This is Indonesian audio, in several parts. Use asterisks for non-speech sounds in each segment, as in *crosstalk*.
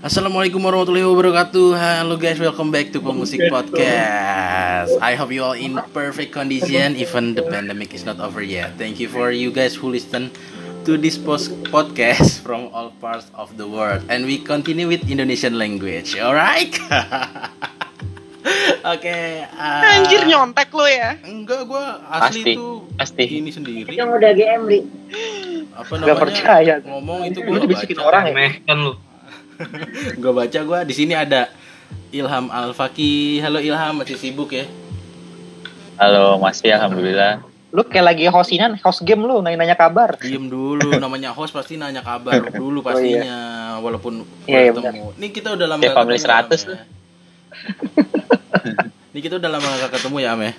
Assalamualaikum warahmatullahi wabarakatuh. Hello guys, welcome back to Pemusik Podcast. I hope you all in perfect condition even the pandemic is not over yet. Thank you for you guys who listen to this post podcast from all parts of the world and we continue with Indonesian language. Alright? *laughs* Oke. uh, Anjir nyontek lo ya. Enggak, gua asli Pasti, tuh pasti. ini sendiri. Yang udah GM li. Apa namanya? percaya. Ngomong itu gua dibisikin baca. orang ya? Meh kan lu. Gue baca gue di sini ada Ilham Al Faki. Halo Ilham, masih sibuk ya? Halo, masih alhamdulillah. Lu kayak lagi hostingan, host game lu nanya-nanya kabar. Diem dulu, namanya host pasti nanya kabar dulu pastinya, walaupun Oh, Iya, iya, ketemu. Ini kita udah lama nggak family ketemu, 100 Am, ya. *laughs* Ini kita udah lama gak ketemu ya, Am ya?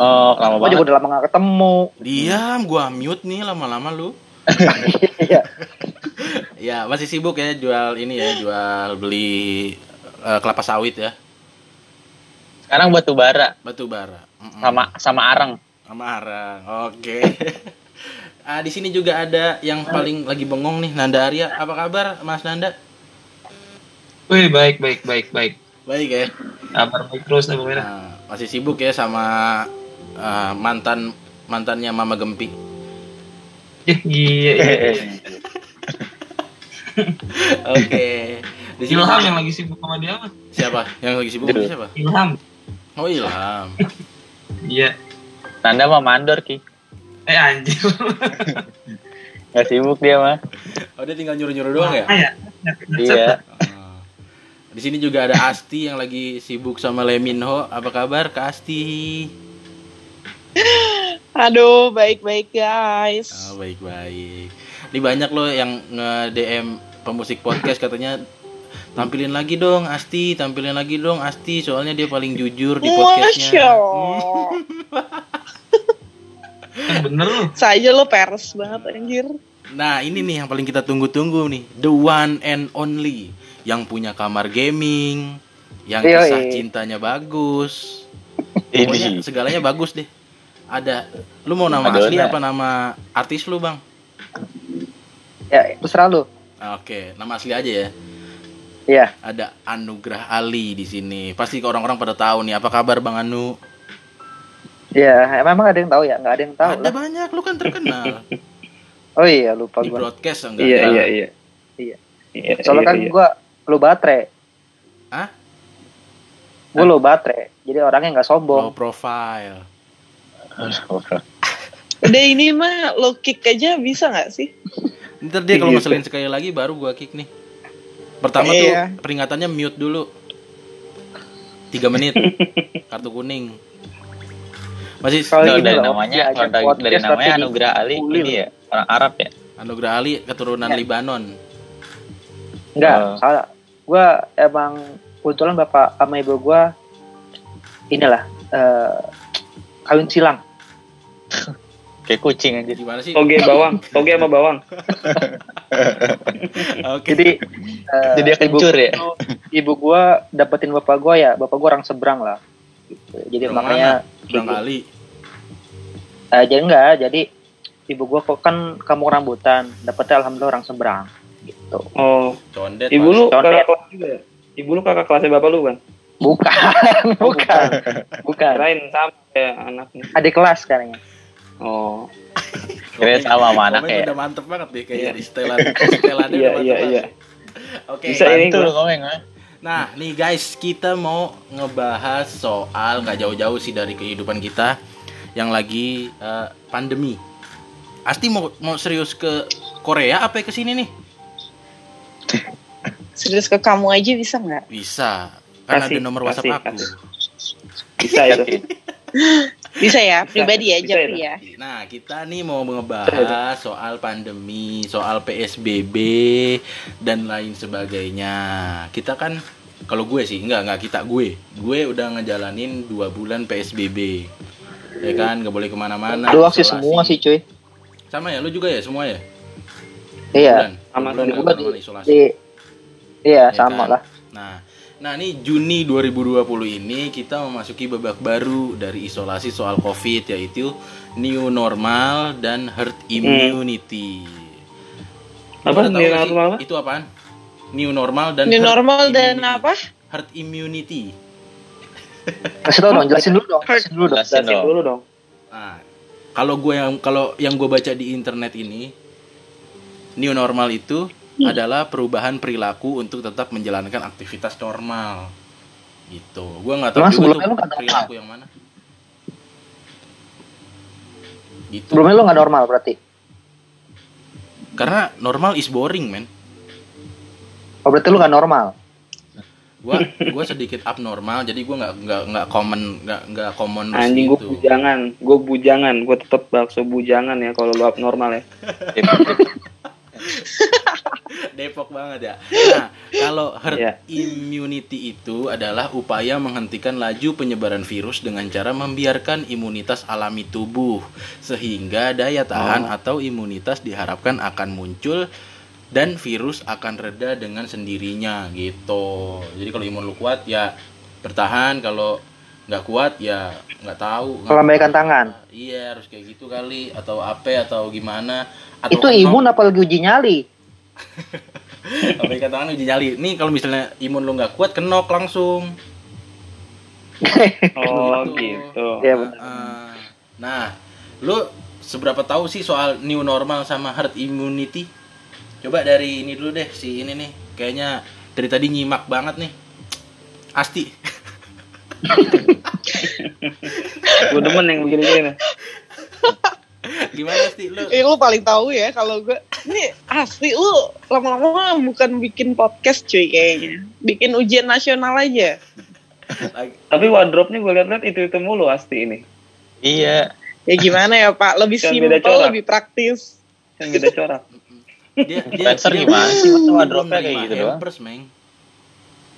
Oh, lama Gua juga banget. udah lama gak ketemu. Diam, gua mute nih lama-lama lu. Iya. Ya, masih sibuk ya jual ini ya, jual beli eh, kelapa sawit ya, Sekarang batu bara batu bara. Mm-mm. sama sama arang. sama arang. Oke. *laughs* ah, di sini juga ada yang paling lagi bengong nih, Nanda Arya. Apa kabar, Mas Nanda? Wih, baik, baik, baik, baik. Baik ya. Kabar baik terus nih. Nah, masih sibuk ya sama ah, mantan mantannya Mama Gempi. Ya, iya, iya. *laughs* Oke. Di sini Ilham yang lagi sibuk sama dia mah. siapa? Yang lagi sibuk Aduh. siapa? Ilham. Oh, Ilham. *laughs* Iya. Nanda mah mandor ki. Eh anjir. *laughs* Gak sibuk dia mah. Oh, dia tinggal nyuruh-nyuruh doang ya? Ah, ya. Iya. Ah. Di sini juga ada Asti yang lagi sibuk sama Leminho. Apa kabar, Kak Asti? Aduh, baik-baik guys. Ah, baik-baik. Ini banyak loh yang nge-DM pemusik podcast katanya tampilin lagi dong Asti, tampilin lagi dong Asti, soalnya dia paling jujur di podcastnya. Kan bener lu. *laughs* Saya lo pers banget anjir. Nah ini nih yang paling kita tunggu-tunggu nih, the one and only, yang punya kamar gaming, yang kisah cintanya bagus, pokoknya Ini. segalanya bagus deh. Ada, lu mau nama Madonna. asli apa nama artis lu bang? Ya, terserah lu. Oke, nama asli aja ya. Iya. ada Anugrah Ali di sini. Pasti orang-orang pada tahu nih. Apa kabar Bang Anu? Iya, memang ada yang tahu ya? Nggak ada yang tahu ada lah. banyak, lu kan terkenal. *laughs* Oh iya, lupa di gua. broadcast enggak? Iya, ada. iya, iya. Iya. Iya, Soalnya kan gua lu baterai. Hah? Gua lu baterai. Jadi orangnya nggak Low sombong. profile. Udah ini mah lo kick aja bisa nggak sih? Ntar dia kalau Gitu. ngeselin sekali lagi baru gua kick nih. Pertama Iya. tuh peringatannya mute dulu. Tiga menit. *laughs* Kartu kuning. Masih Kalau ini dari namanya, kalau dari, dari namanya Anugerah Ali ini ya orang Arab ya. Anugrah Ali keturunan Ya. Libanon. Enggak, Oh. salah. Gua emang kebetulan bapak sama ibu gua inilah eh kawin silang. *laughs* Kayak kucing aja. Gimana sih? Toge bawang, toge sama bawang. *laughs* Oke. Jadi eh, Jadi dia kencur ya? Ibu, ibu gua dapetin bapak gua ya, bapak gua orang seberang lah. Gitu. Jadi Orang makanya Bang. Ali. Eh, jadi enggak, jadi ibu gua kok kan kamu rambutan, dapetnya alhamdulillah orang seberang gitu. Oh, Condet. ibu lu Condet. kakak kelas juga ya? Ibu lu kakak kelasnya bapak lu kan? Bukan, bukan. *laughs* Bukan. Kirain sama kayak anaknya. Adik kelas kayaknya. Oh. *laughs* Kira sama sama anak Komen ya. udah mantep banget deh kayak Iya. di setelan setelannya *laughs* Iya, udah mantep iya, iya. Oke. Bisa ini gua. lu ngomong ah. Nah, nih guys, kita mau ngebahas soal nggak jauh-jauh sih dari kehidupan kita yang lagi eh, pandemi. Asti mau mau serius ke Korea apa ke sini nih? Serius ke kamu aja bisa nggak? Bisa. Kan Kasih, ada nomor kasih, WhatsApp aku. kasih. Bisa itu. *laughs* Bisa ya, pribadi Bisa, aja bisa ya. Nah, kita nih mau ngebahas soal pandemi, soal PSBB dan lain sebagainya. Kita kan kalau gue sih enggak enggak kita gue. Gue udah ngejalanin dua bulan PSBB. Ya kan, nggak boleh ke mana-mana. Doang sih semua sih cuy. Sama ya, lu juga ya semua ya? Iya. Bulan. Sama Bulan dong. isolasi. iya Ya sama kan? lah. Nah, nah ini Juni 2020 ini kita memasuki babak baru dari isolasi soal COVID yaitu new normal dan herd immunity. Lu Apa new sih normal? Itu apaan? New normal dan New herd normal dan immunity. apa? Herd immunity. Kasih tau dong, jelasin dulu dong. Jelasin dulu dong. Jelasin dulu dong. Nah, kalau gue yang kalau yang gue baca di internet ini, new normal itu adalah perubahan perilaku untuk tetap menjalankan aktivitas normal. Gitu. Gue nggak tahu juga tuh perilaku yang mana. Gitu. Sebelumnya lu nggak normal berarti. Karena normal is boring, men. Oh berarti lu nggak normal. Gua gua sedikit abnormal, jadi gua nggak nggak nggak common nggak nggak common Anjing gue gitu. bujangan, gue bujangan, gue tetep bakso bujangan ya kalau lu abnormal ya. *laughs* *laughs* Depok banget ya. Nah, kalau herd Iya. immunity itu adalah upaya menghentikan laju penyebaran virus dengan cara membiarkan imunitas alami tubuh sehingga daya tahan atau imunitas diharapkan akan muncul dan virus akan reda dengan sendirinya gitu. Jadi kalau imun lu kuat ya bertahan, kalau nggak kuat ya nggak tahu. Melambaikan tangan. Iya harus kayak gitu kali atau apa atau gimana? Atau Itu imun apa lagi uji nyali? *laughs* Apa katakan uji nyali. Nih kalau misalnya imun lu nggak kuat kenok langsung. *laughs* Oh Gitu. gitu. Iya benar. Ah. Nah, lu seberapa tahu sih soal new normal sama herd immunity? Coba dari ini dulu deh si ini nih. Kayaknya dari tadi nyimak banget nih. Asti. *laughs* Gue demen yang begini-begini. Gimana Asti lu? Eh, lu paling tahu ya kalau gue ini asli lu lama-lama bukan bikin podcast cuy kayaknya bikin ujian nasional aja Tapi wardrobe-nya gue liat-liat itu-itu mulu Asti ini. Iya. ya gimana ya pak lebih Yang simpel lebih praktis Yang beda corak. Dia dia, gimana sih? Wardrobe-nya kayak gitu doang? hampers, Meng.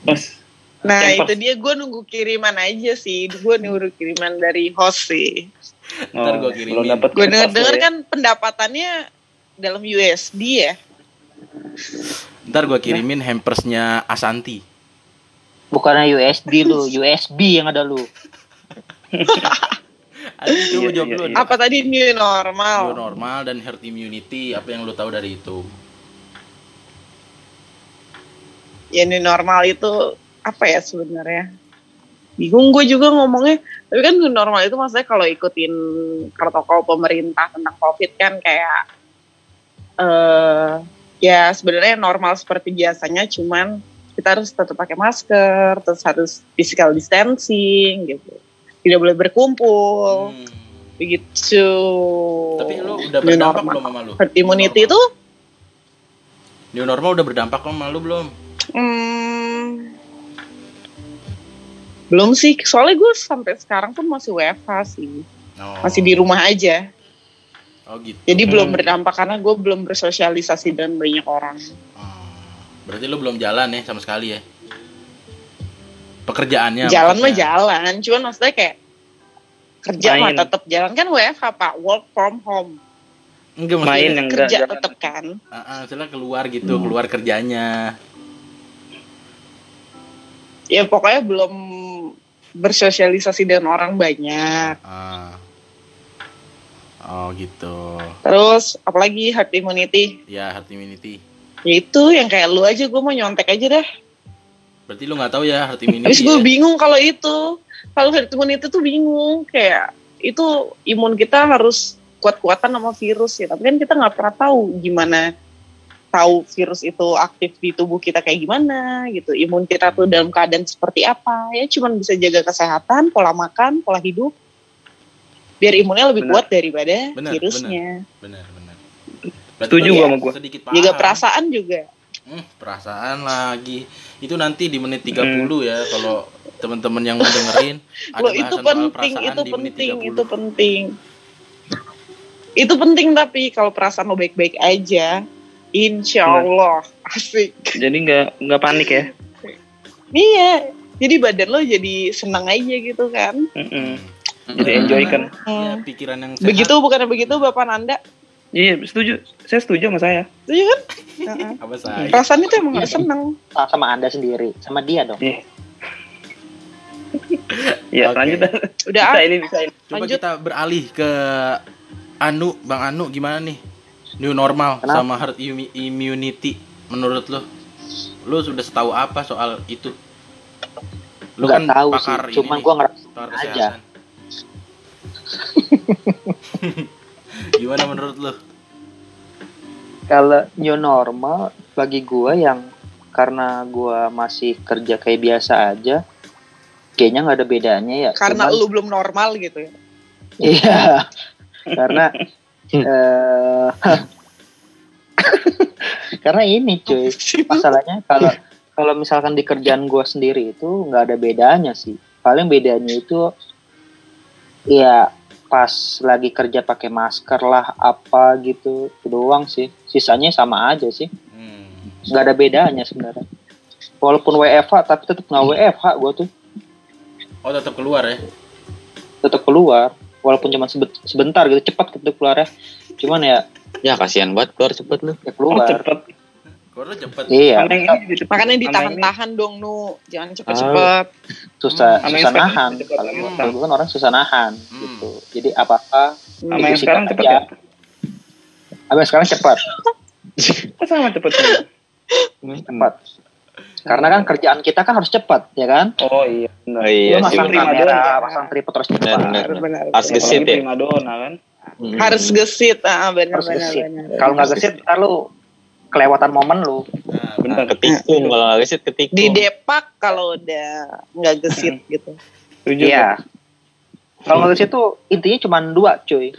Mas, nah Yang itu dia gue nunggu kiriman aja sih gue nunggu kiriman dari host sih *laughs* Ntar gua oh, kirimin. belum dapet gue denger denger ya. kan pendapatannya dalam USD ya Ntar gua kirimin hampersnya Asanti. Bukannya USD lu, *laughs* USB yang ada lu. *laughs* Coba Iya, jawab iya, dulu. iya. apa tadi new normal New normal dan herd immunity apa yang lu tahu dari itu? ya new normal itu apa ya sebenarnya bingung gue juga ngomongnya tapi kan normal itu maksudnya kalau ikutin protokol pemerintah tentang covid kan kayak eh ya sebenarnya normal seperti biasanya cuman kita harus tetap pakai masker terus harus physical distancing gitu tidak boleh berkumpul Hmm. begitu Tapi lu udah berdampak normal. belum sama lu? herd immunity itu. New normal udah berdampak sama lu belum? Hmm, belum sih, soalnya gue sampai sekarang pun masih WFH sih, Oh. masih di rumah aja. Oh gitu. Jadi belum Hmm. berdampak karena gue belum bersosialisasi dengan banyak orang. Oh. Berarti lu belum jalan ya sama sekali ya? Pekerjaannya. jalan mah jalan, cuman maksudnya kayak kerja mah Main. tetap jalan kan WFH pak, work from home, Enggak Main yang kerja tetap kan. Ah, misalnya keluar gitu, keluar kerjanya. Ya pokoknya belum bersosialisasi dengan orang banyak. Ah. Oh gitu. Terus apalagi herd immunity, Ya herd immunity. ya itu yang kayak lu aja gue mau nyontek aja dah. Berarti lu nggak tahu ya herd immunity. Habis gue ya? bingung kalau itu. Kalau herd immunity tuh bingung. Kayak itu imun kita harus kuat-kuatan sama virus ya. Tapi kan kita nggak pernah tahu gimana tahu virus itu aktif di tubuh kita kayak gimana gitu. Imun kita tuh dalam keadaan seperti apa. Ya cuman bisa jaga kesehatan, pola makan, pola hidup. Biar imunnya lebih Benar. kuat daripada Benar, virusnya. Benar, benar. Setuju gua sama gua. Sedikit Jaga paham. perasaan juga. Hmm, perasaan lagi. Itu nanti di menit 30 ya kalau teman-teman yang mau dengerin *laughs* ada Loh, itu penting, perasaan itu penting, 30. itu penting. Itu penting tapi kalau perasaan lo baik-baik aja, insya. Allah asik. Jadi nggak nggak panik ya. Iya, jadi badan lo jadi senang aja gitu kan. Mm-mm. Jadi enjoy kan. Iya, Hmm. pikiran yang sehat. Begitu bukannya begitu Bapak Nanda? Iya setuju. Saya setuju sama saya. Setuju kan? Heeh. apa saya? Perasaan itu emang harus senang. Sama, sama anda sendiri, sama dia dong. Iya. Iya Oke. lanjut. Udah bisa ini bisa ini. Coba Lanjut. kita beralih ke Anu, Bang Anu gimana nih? New normal Kenapa? sama herd immu- immunity menurut lo? Lu sudah setahu apa soal itu? Lu Nggak kan tahu sih, pakar ini cuman nih, gua aja. *laughs* Gimana menurut lu? kalau new normal bagi gua yang karena gua masih kerja kayak biasa aja kayaknya nggak ada bedanya ya Karena Cuman- lu belum normal gitu ya. iya *laughs* karena eh *laughs* karena ini cuy masalahnya kalau kalau misalkan di kerjaan gua sendiri itu nggak ada bedanya sih. Paling bedanya itu ya pas lagi kerja pakai masker lah apa gitu itu doang sih. Sisanya sama aja sih. Hmm. nggak ada bedanya sebenarnya. Walaupun WFH tapi tetap nggak WFH gua tuh. Oh, tetap keluar ya? tetap keluar walaupun cuma sebe- sebentar gitu cepat gitu keluarnya cuman ya Ya kasihan banget keluar cepet lu. ya Oh, keluar cepet. Keluar lu cepet. iya cepet. Makanya ditahan-tahan dong nu, jangan cepet-cepet. susah Sama yang susah nahan cepet kalau gua kan orang susah nahan Hmm. gitu jadi apa apa ini. Sama yang sekarang cepet ya? apa yang sekarang cepat Kok sama cepetnya? cepat karena kan kerjaan kita kan harus cepat ya kan Oh iya. benar. Oh iya Lu prima kamera pasang tripod terus cepat Benar, benar. Benar, Harus benar. gesit ya. kan. Hmm. Harus gesit, ah benar harus benar gesit benar. kalau nggak gesit ntar lu kelewatan momen lu Nah, Bener. ketikung kalau nggak gesit ketikung. Di depak kalau udah nggak gesit gitu. Setuju. iya kalau nggak gesit tuh intinya cuma dua cuy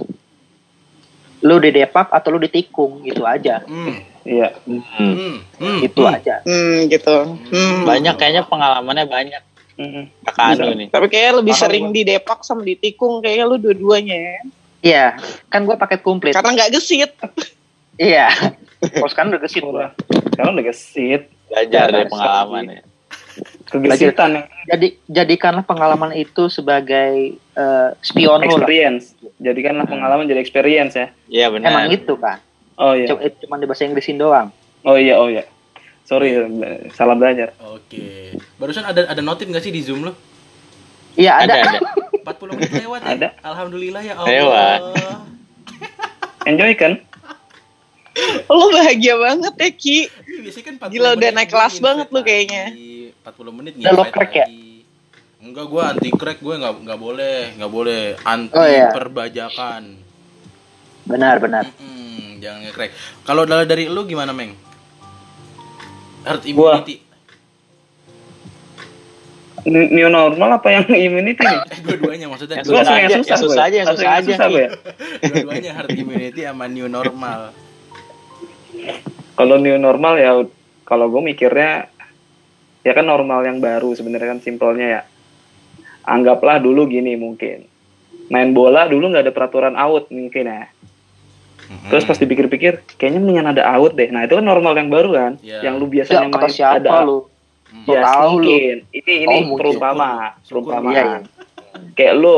lu di depak atau lu ditikung gitu aja Hmm. Iya. Hmm. Hmm. Hmm. gitu Hmm. aja Hmm, gitu. Hmm. Banyak kayaknya pengalamannya banyak. Mm-mm. Kakak anu nih. Tapi kayaknya lebih Paham sering gua. di depak sama ditikung kayaknya lu dua-duanya ya. iya kan gua paket komplit Karena nggak gesit. iya *laughs* kalau sekarang udah gesit gua Sekarang udah gesit. Belajar Ya, dari pengalaman ya. Kegesitan yang jadi jadikanlah pengalaman itu sebagai eh, spion lo lah experience. Jadikanlah pengalaman jadi experience ya. Iya benar. emang itu kan Oh iya. Cuma, cuma di bahasa Inggrisin doang Oh iya, oh iya. Sorry, salah belajar. Oke. Barusan ada ada notif nggak sih di Zoom lo? iya Ada ada, ada. 40 menit lewat ya? Ada. Alhamdulillah ya Lewat. Allah. Enjoy kan? Lu bahagia banget ya Ki. Iya, biasanya kan 40 Gila, udah naik kelas banget lu lagi. kayaknya. 40 menit Udah lo crack ya? Enggak, gua anti crack, gue nggak nggak boleh, nggak boleh anti Oh, iya. perbajakan. benar benar Mm-mm, jangan nge-crack. Kalau dari dari lu gimana, Meng? Herd immunity. New new normal apa yang *laughs* immunity nih? Eh, dua-duanya maksudnya. Yang susah yang aja, susah, yang susah aja, yang susah aja. gua ya. Dua-duanya herd immunity sama new normal. Kalau new normal ya kalau gue mikirnya ya kan normal yang baru sebenarnya kan simpelnya ya. Anggaplah dulu gini mungkin. Main bola dulu nggak ada peraturan out mungkin ya. Mm-mm. Terus pas dipikir-pikir kayaknya mendingan ada out deh. Nah, itu kan normal yang baru kan. Iya. Yang lu ya biasanya kata main siapa ada lu Hmm. Ya, Tahu lu. mungkin. Ini ini Oh, perumpama. Iya, iya. Kayak lu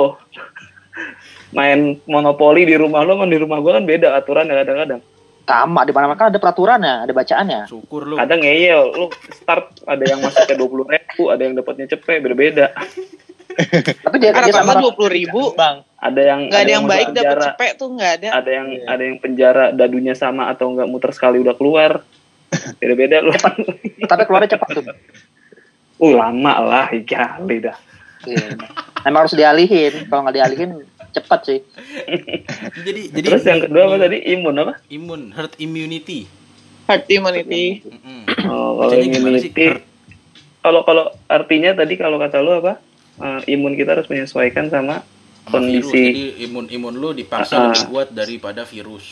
main monopoli di rumah lu kan di rumah gua kan beda aturan kadang-kadang. sama di mana mana ada peraturannya ada bacaannya Syukur lu. Ada ngeyel, lu start ada yang masuknya dua puluh ribu, ada yang dapatnya cepet beda-beda. Tapi dia dia sama dua puluh ribu. Bang. Ada yang Nggak ada yang masuk baik penjara, cepet tuh nggak ada. ada yang ada yang penjara dadunya sama atau enggak muter sekali udah keluar. *laughs* Beda-beda lu. tapi keluarnya cepat tuh Uh lama lah, kali dah. Iya. Emang harus dialihin kalau nggak dialihin cepat sih Jadi jadi Terus yang kedua apa tadi? Imun apa? Imun, herd immunity. Herd immunity. Oh, kalau immunity. Kalau kalau artinya tadi kalau kata lu apa? Eh, imun kita harus menyesuaikan sama Sama virus. kondisi Jadi imun imun lu dipaksa Ah. lebih kuat daripada virus.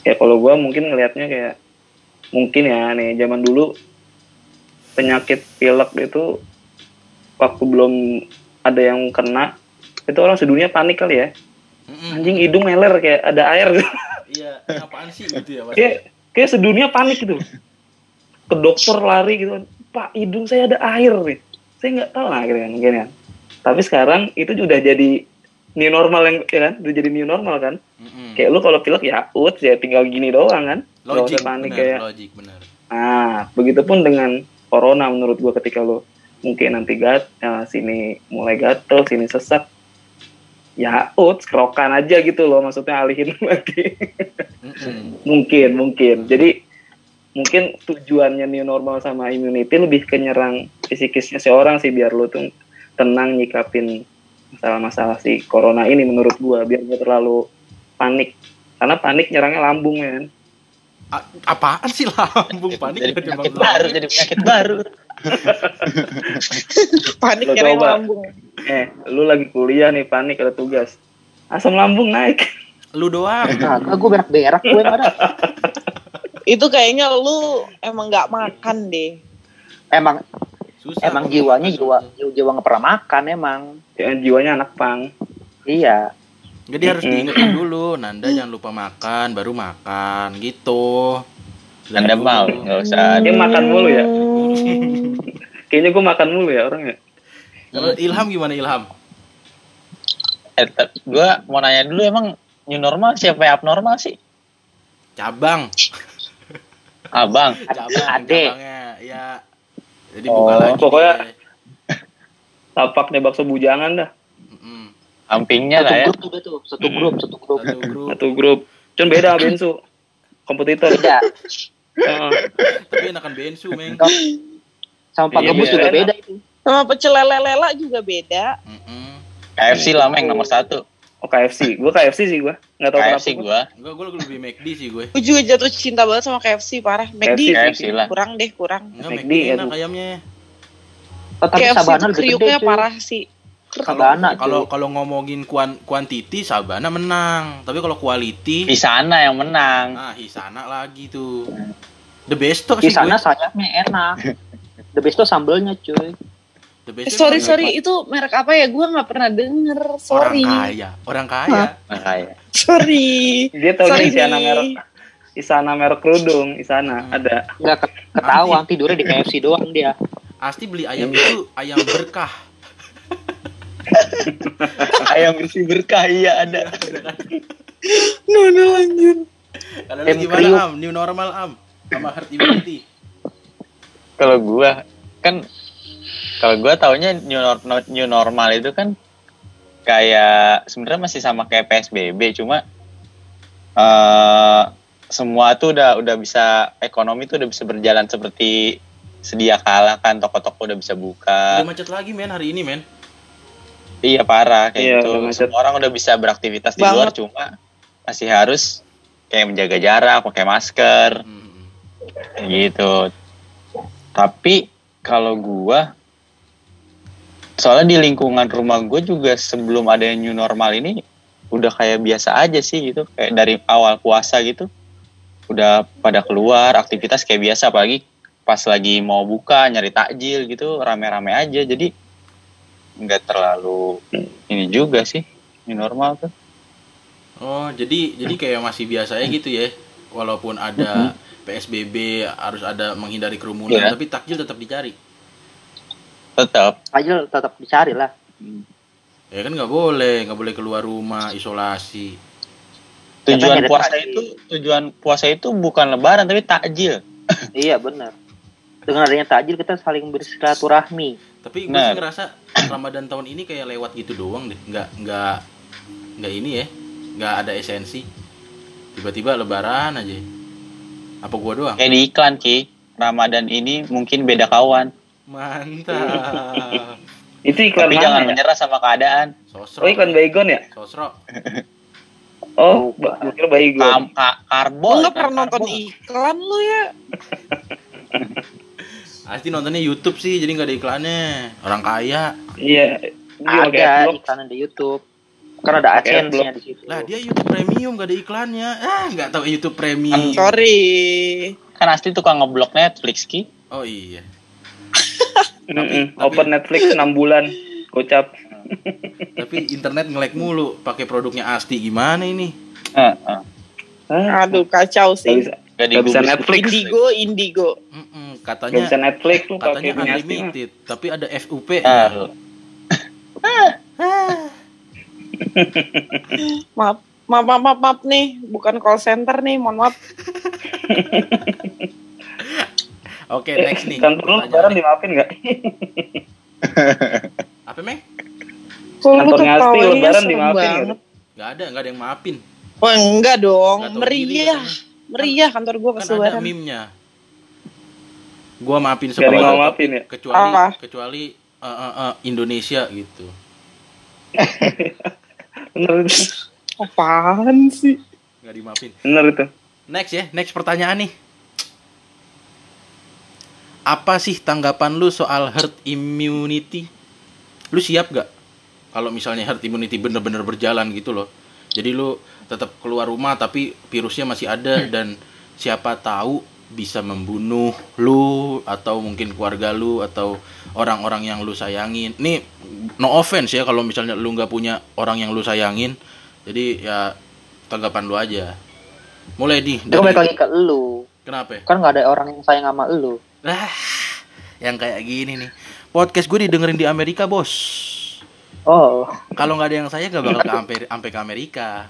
ya kalau gua mungkin ngelihatnya kayak mungkin ya nih zaman dulu penyakit pilek itu waktu belum ada yang kena itu orang sedunia panik kali ya Mm-mm. anjing hidung meler kayak ada air *laughs* Iya, apaan sih gitu ya, kayak kayak sedunia panik gitu ke dokter lari gitu kan pak hidung saya ada air nih saya nggak tahu lah akhirnya kan mungkin kan tapi sekarang itu udah jadi new normal yang ya kan udah jadi new normal kan Mm-mm. kayak lu kalau pilek ya ut ya tinggal gini doang kan Logik, usah panik benar, kayak logik benar. Nah, begitupun dengan corona menurut gua ketika lo mungkin nanti gat, ya, sini mulai gatel, sini sesak, ya ut, kerokan aja gitu loh, maksudnya alihin *laughs* lagi. Mm-mm. mungkin, mungkin. Jadi mungkin tujuannya new normal sama immunity lebih ke nyerang psikisnya seorang sih biar lu tuh tenang nyikapin masalah-masalah si corona ini menurut gua biar gak terlalu panik karena panik nyerangnya lambung ya kan A- apaan sih lambung panik jadi penyakit baru jadi penyakit baru Panik Lo nyerang coba. lambung. eh lu lagi kuliah nih panik ada tugas asam lambung naik lu doang Kagak gue berak-berak gue ada. *laughs* Itu kayaknya lu emang nggak makan deh. Emang susah emang jiwanya jiwa jiwa, jiwa nggak pernah makan emang. ya, jiwanya anak pang Iya. jadi harus diingetin dulu Nanda jangan lupa makan baru makan gitu. Dari anda dulu. mau nggak usah. Dia makan mulu ya? Kayaknya gua makan mulu ya orangnya kalau Ilham gimana Ilham? Eh, gue mau nanya dulu emang new normal siapa yang abnormal sih? Cabang. Abang. Cabang Ade. cabangnya. Ya jadi Oh, buka lagi pokoknya- deh. tapaknya bakso bujangan dah Satu lah ya grup tuh, satu grup, satu grup. satu grup satu grup beda Bensu kompetitor Beda. Heeh. tapi enakan bensu meng Sama Pak Iya, Gembus beda. juga beda itu. Sama pecel lele lela juga beda. Mm-mm. KFC lah meng nomor satu oh KFC gua KFC sih gua nggak tahu KFC kenapa gue enggak gue lebih McD sih gue Gue juga jatuh cinta banget sama KFC parah. McD KFC lah kurang deh kurang. enggak McD, McD enak aduh. ayamnya Oh, tapi KFC Sabana lebih gede kriuknya cuy. parah sih. Sabana kalau kalau ngomongin kuan kuantiti Sabana menang tapi kalau quality di sana yang menang nah Hisana lagi tuh the best tuh Di sih sana gue sayapnya enak. *laughs* The best tuh sambelnya cuy. The best sorry sorry itu merek apa ya? Gue nggak pernah denger. orang Sorry. kaya orang kaya makanya Sorry. dia tahu Sorry Isana nih. merek Isana merek kerudung Isana Hmm. ada Enggak ke- ketahuan tidurnya di KFC doang dia. Asti beli ayam itu ayam berkah *laughs* ayam bersih berkah iya ada No no lanjut. kalau lu gimana am new normal am sama herd immunity kalau gua kan kalau gua taunya new, nor- no- new normal itu kan kayak sebenarnya masih sama kayak PSBB cuma eh semua tuh udah udah bisa ekonomi tuh udah bisa berjalan seperti sedia kala kan toko-toko udah bisa buka. Udah macet lagi men hari ini men. Iya parah kayak Iya, gitu. semua orang udah bisa beraktivitas di luar cuma masih harus kayak menjaga jarak pakai masker. Hmm. gitu. Tapi kalau gua soalnya di lingkungan rumah gue juga sebelum ada yang new normal ini udah kayak biasa aja sih gitu. Kayak dari awal puasa gitu udah pada keluar aktivitas kayak biasa. Apalagi pas lagi mau buka nyari takjil gitu rame-rame aja. Jadi nggak terlalu ini juga sih new normal tuh. Oh jadi jadi kayak masih biasa ya gitu ya? Walaupun ada PSBB harus ada menghindari kerumunan Iya. tapi takjil tetap dicari tetap. Aja tetap dicari lah. ya kan nggak boleh nggak boleh keluar rumah isolasi. Tujuan ada puasa itu tujuan puasa itu bukan lebaran tapi takjil. *laughs* Iya benar. Dengan adanya takjil kita saling bersilaturahmi. tapi gue Nah. sih ngerasa *clears throat* Ramadan tahun ini kayak lewat gitu doang deh. Nggak nggak nggak ini ya. Nggak ada esensi. Tiba-tiba lebaran aja. Apa gua doang? Kayak di iklan ki Ramadan ini mungkin beda kawan mantap. Itu iklan tapi mana jangan ya? menyerah sama keadaan. Sosro oh iklan Baygon ya? Sosro. Oh ba- gua kira Baygon. Kam ka- karbo Gue nggak iklan pernah nonton iklan lu ya. *laughs* pasti nontonnya YouTube sih jadi nggak ada iklannya. Orang kaya. Iya Ada iklan di YouTube. Kan ada AdSense-nya di situ. lah dia YouTube premium gak ada iklannya. Ah nggak tahu YouTube premium. Sorry. kan asli tukang ngeblok Netflix ki. Oh iya Mm-mm. tapi- open Netflix 6 bulan gocap *laughs* tapi internet ngelek mulu pakai produknya Asti gimana ini eh. Hah? Aduh kacau Gak sih. bisa, Gak gak bisa. Netflix Indigo, Indigo. Mm-mm, Gak katanya bisa Netflix lu pakai katanya punya Asti unlimited tapi ada FUP Ah, *laughs* Maaf, maaf, maaf, maaf, maaf nih. Bukan call center nih, mohon maaf. *laughs* oke next nih Kantor lu lebaran nih. dimaafin gak? *laughs* apa meng Kok lu Kantornya Asti ketawanya lebaran serem dimaafin banget. gak? nggak ada nggak ada yang maafin Oh enggak dong, Nggak diri meriah. Meriah kantor gua pas kan ada meme-nya Gua maafin Gak semuanya maafin ya? kecuali Apa? kecuali eh, eh, eh, Indonesia gitu. *laughs* Bener itu. Apaan sih? Nggak dimaafin. Bener itu. Next ya, next pertanyaan nih. Apa sih tanggapan lu soal herd immunity? Lu siap gak? Kalau misalnya herd immunity bener-bener berjalan gitu loh. Jadi lu tetap keluar rumah tapi virusnya masih ada dan siapa tahu bisa membunuh lu atau mungkin keluarga lu atau orang-orang yang lu sayangin. Nih no offense ya kalau misalnya lu nggak punya orang yang lu sayangin. Jadi ya tanggapan lu aja. Mulai di Itu balik lagi ke lu. Kenapa? Kan nggak ada orang yang sayang sama lu. Lah, yang kayak gini nih. Podcast gue didengerin di Amerika, Bos. Oh. Kalau nggak ada yang saya gak bakal ke Amper- sampai ke Amerika.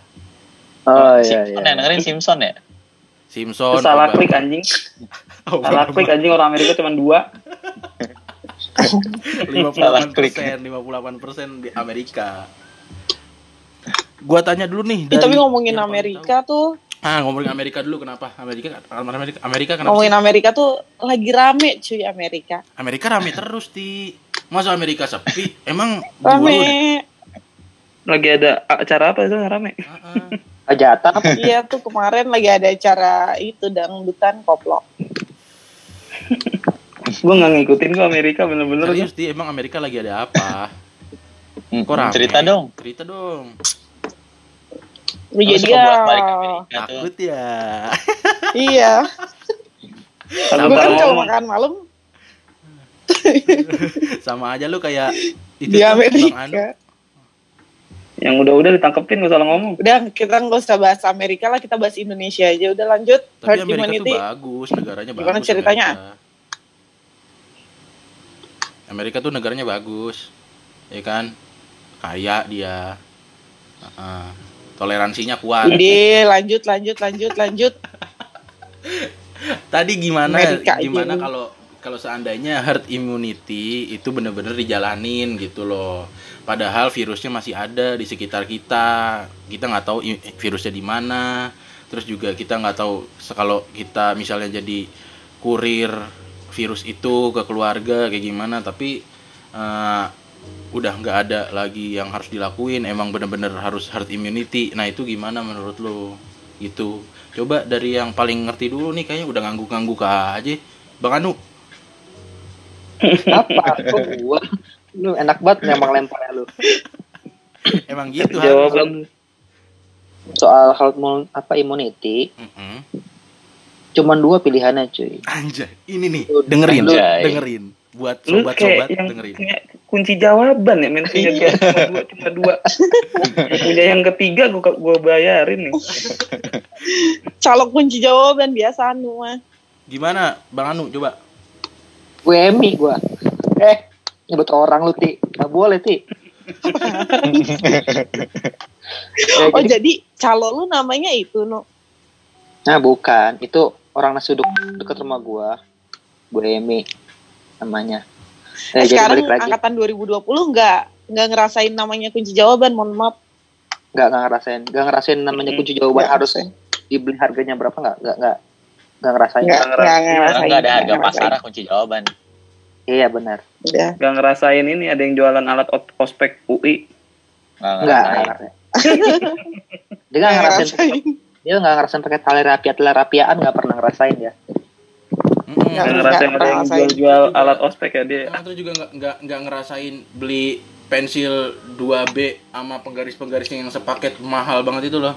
Oh iya Simpson iya. ya, dengerin Simpson ya? Simpson. Salah klik anjing. *laughs* Obama. Salah klik anjing orang Amerika cuma dua. *laughs* 58 persen, 58 persen di Amerika. Gua tanya dulu nih. Ih, tapi ngomongin Amerika tuh. Ah, ngomongin Amerika dulu kenapa? Amerika Amerika Amerika kenapa? ngomongin sih? Amerika tuh lagi rame cuy Amerika. Amerika rame terus di Masa Amerika sepi? Emang? Rame. Lagi ada acara apa itu rame? Hajatan apa? Iya tuh kemarin lagi ada acara itu dangdutan koplo. gue nggak ngikutin gue Amerika bener-bener. Serius di emang Amerika lagi ada apa? Hmm, Kok rame? cerita dong. Cerita dong. Lu jadi suka ya. bolak-balik Amerika tuh. Takut ya. *laughs* Iya. Kalau Gue kan kalau makan malam *laughs* Sama aja lu kayak *laughs* itu di Anu. Amerika. yang udah-udah ditangkepin gak salah ngomong. Udah kita nggak usah bahas Amerika lah, kita bahas Indonesia aja. Udah lanjut. Tapi Herd Amerika immunity. tuh bagus, negaranya bagus. Gimana ceritanya? Amerika. Amerika tuh negaranya bagus, ya kan? Kaya dia, Heeh. Toleransinya kuat. Ide, lanjut, lanjut, lanjut, lanjut. *laughs* Tadi gimana? Amerika gimana kalau kalau seandainya herd immunity itu bener-bener dijalanin gitu loh. Padahal virusnya masih ada di sekitar kita. Kita nggak tahu virusnya di mana. Terus juga kita nggak tahu kalau kita misalnya jadi kurir virus itu ke keluarga kayak gimana. Tapi eh, udah nggak ada lagi yang harus dilakuin. Emang bener-bener harus herd immunity. Nah itu gimana menurut lo? Gitu. Coba dari yang paling ngerti dulu nih kayaknya udah ngangguk-ngangguk aja. Bang Anu, Apa? Kok gua? Lu enak banget memang lemparnya lu. emang gitu. Jawaban Soal hal mul- apa immunity, cuman dua pilihannya cuy. Anjay, ini nih, dengerin, Anjay. dengerin. Buat lu sobat-sobat kayak yang dengerin. punya kunci jawaban ya, men punya Iya. cuma dua, cuma dua. *laughs* Punya yang ketiga gue gue bayarin nih. *laughs* Calok kunci jawaban biasa anu mah. Gimana, Bang Anu? Coba. WMI gua. Eh, nyebut orang lu, Ti. Gak boleh, Ti. Ya, *laughs* Oh jadi- jadi calo lu namanya itu no. Nah, bukan. Itu orang nasi uduk dekat rumah gua. WMI namanya. Eh, Eh, jadi sekarang balik lagi. angkatan 2020 nggak nggak ngerasain namanya kunci jawaban, mohon maaf. Nggak, nggak ngerasain. Nggak ngerasain namanya kunci jawaban Nggak harus ngerasain. dibeli harganya berapa nggak? Nggak, nggak. Nggak ngerasain. Nggak nggak nggak ngerasain. ngerasain. Enggak ada harga nggak pasar kunci jawaban. Iya, benar. Udah. Gak ngerasain ini ada yang jualan alat ospek UI. Enggak Nggak. ngerasain. Dia nggak Nggak ngerasain. ngerasain. Dia nggak ngerasain pakai tali rapia, tali rapiaan nggak pernah ngerasain ya. Nggak, Gak ngerasain ada yang ngerasain. jual-jual alat ospek ya dia. Emang terus juga nggak nggak nggak ngerasain beli pensil 2B sama penggaris-penggarisnya yang sepaket mahal banget itu loh.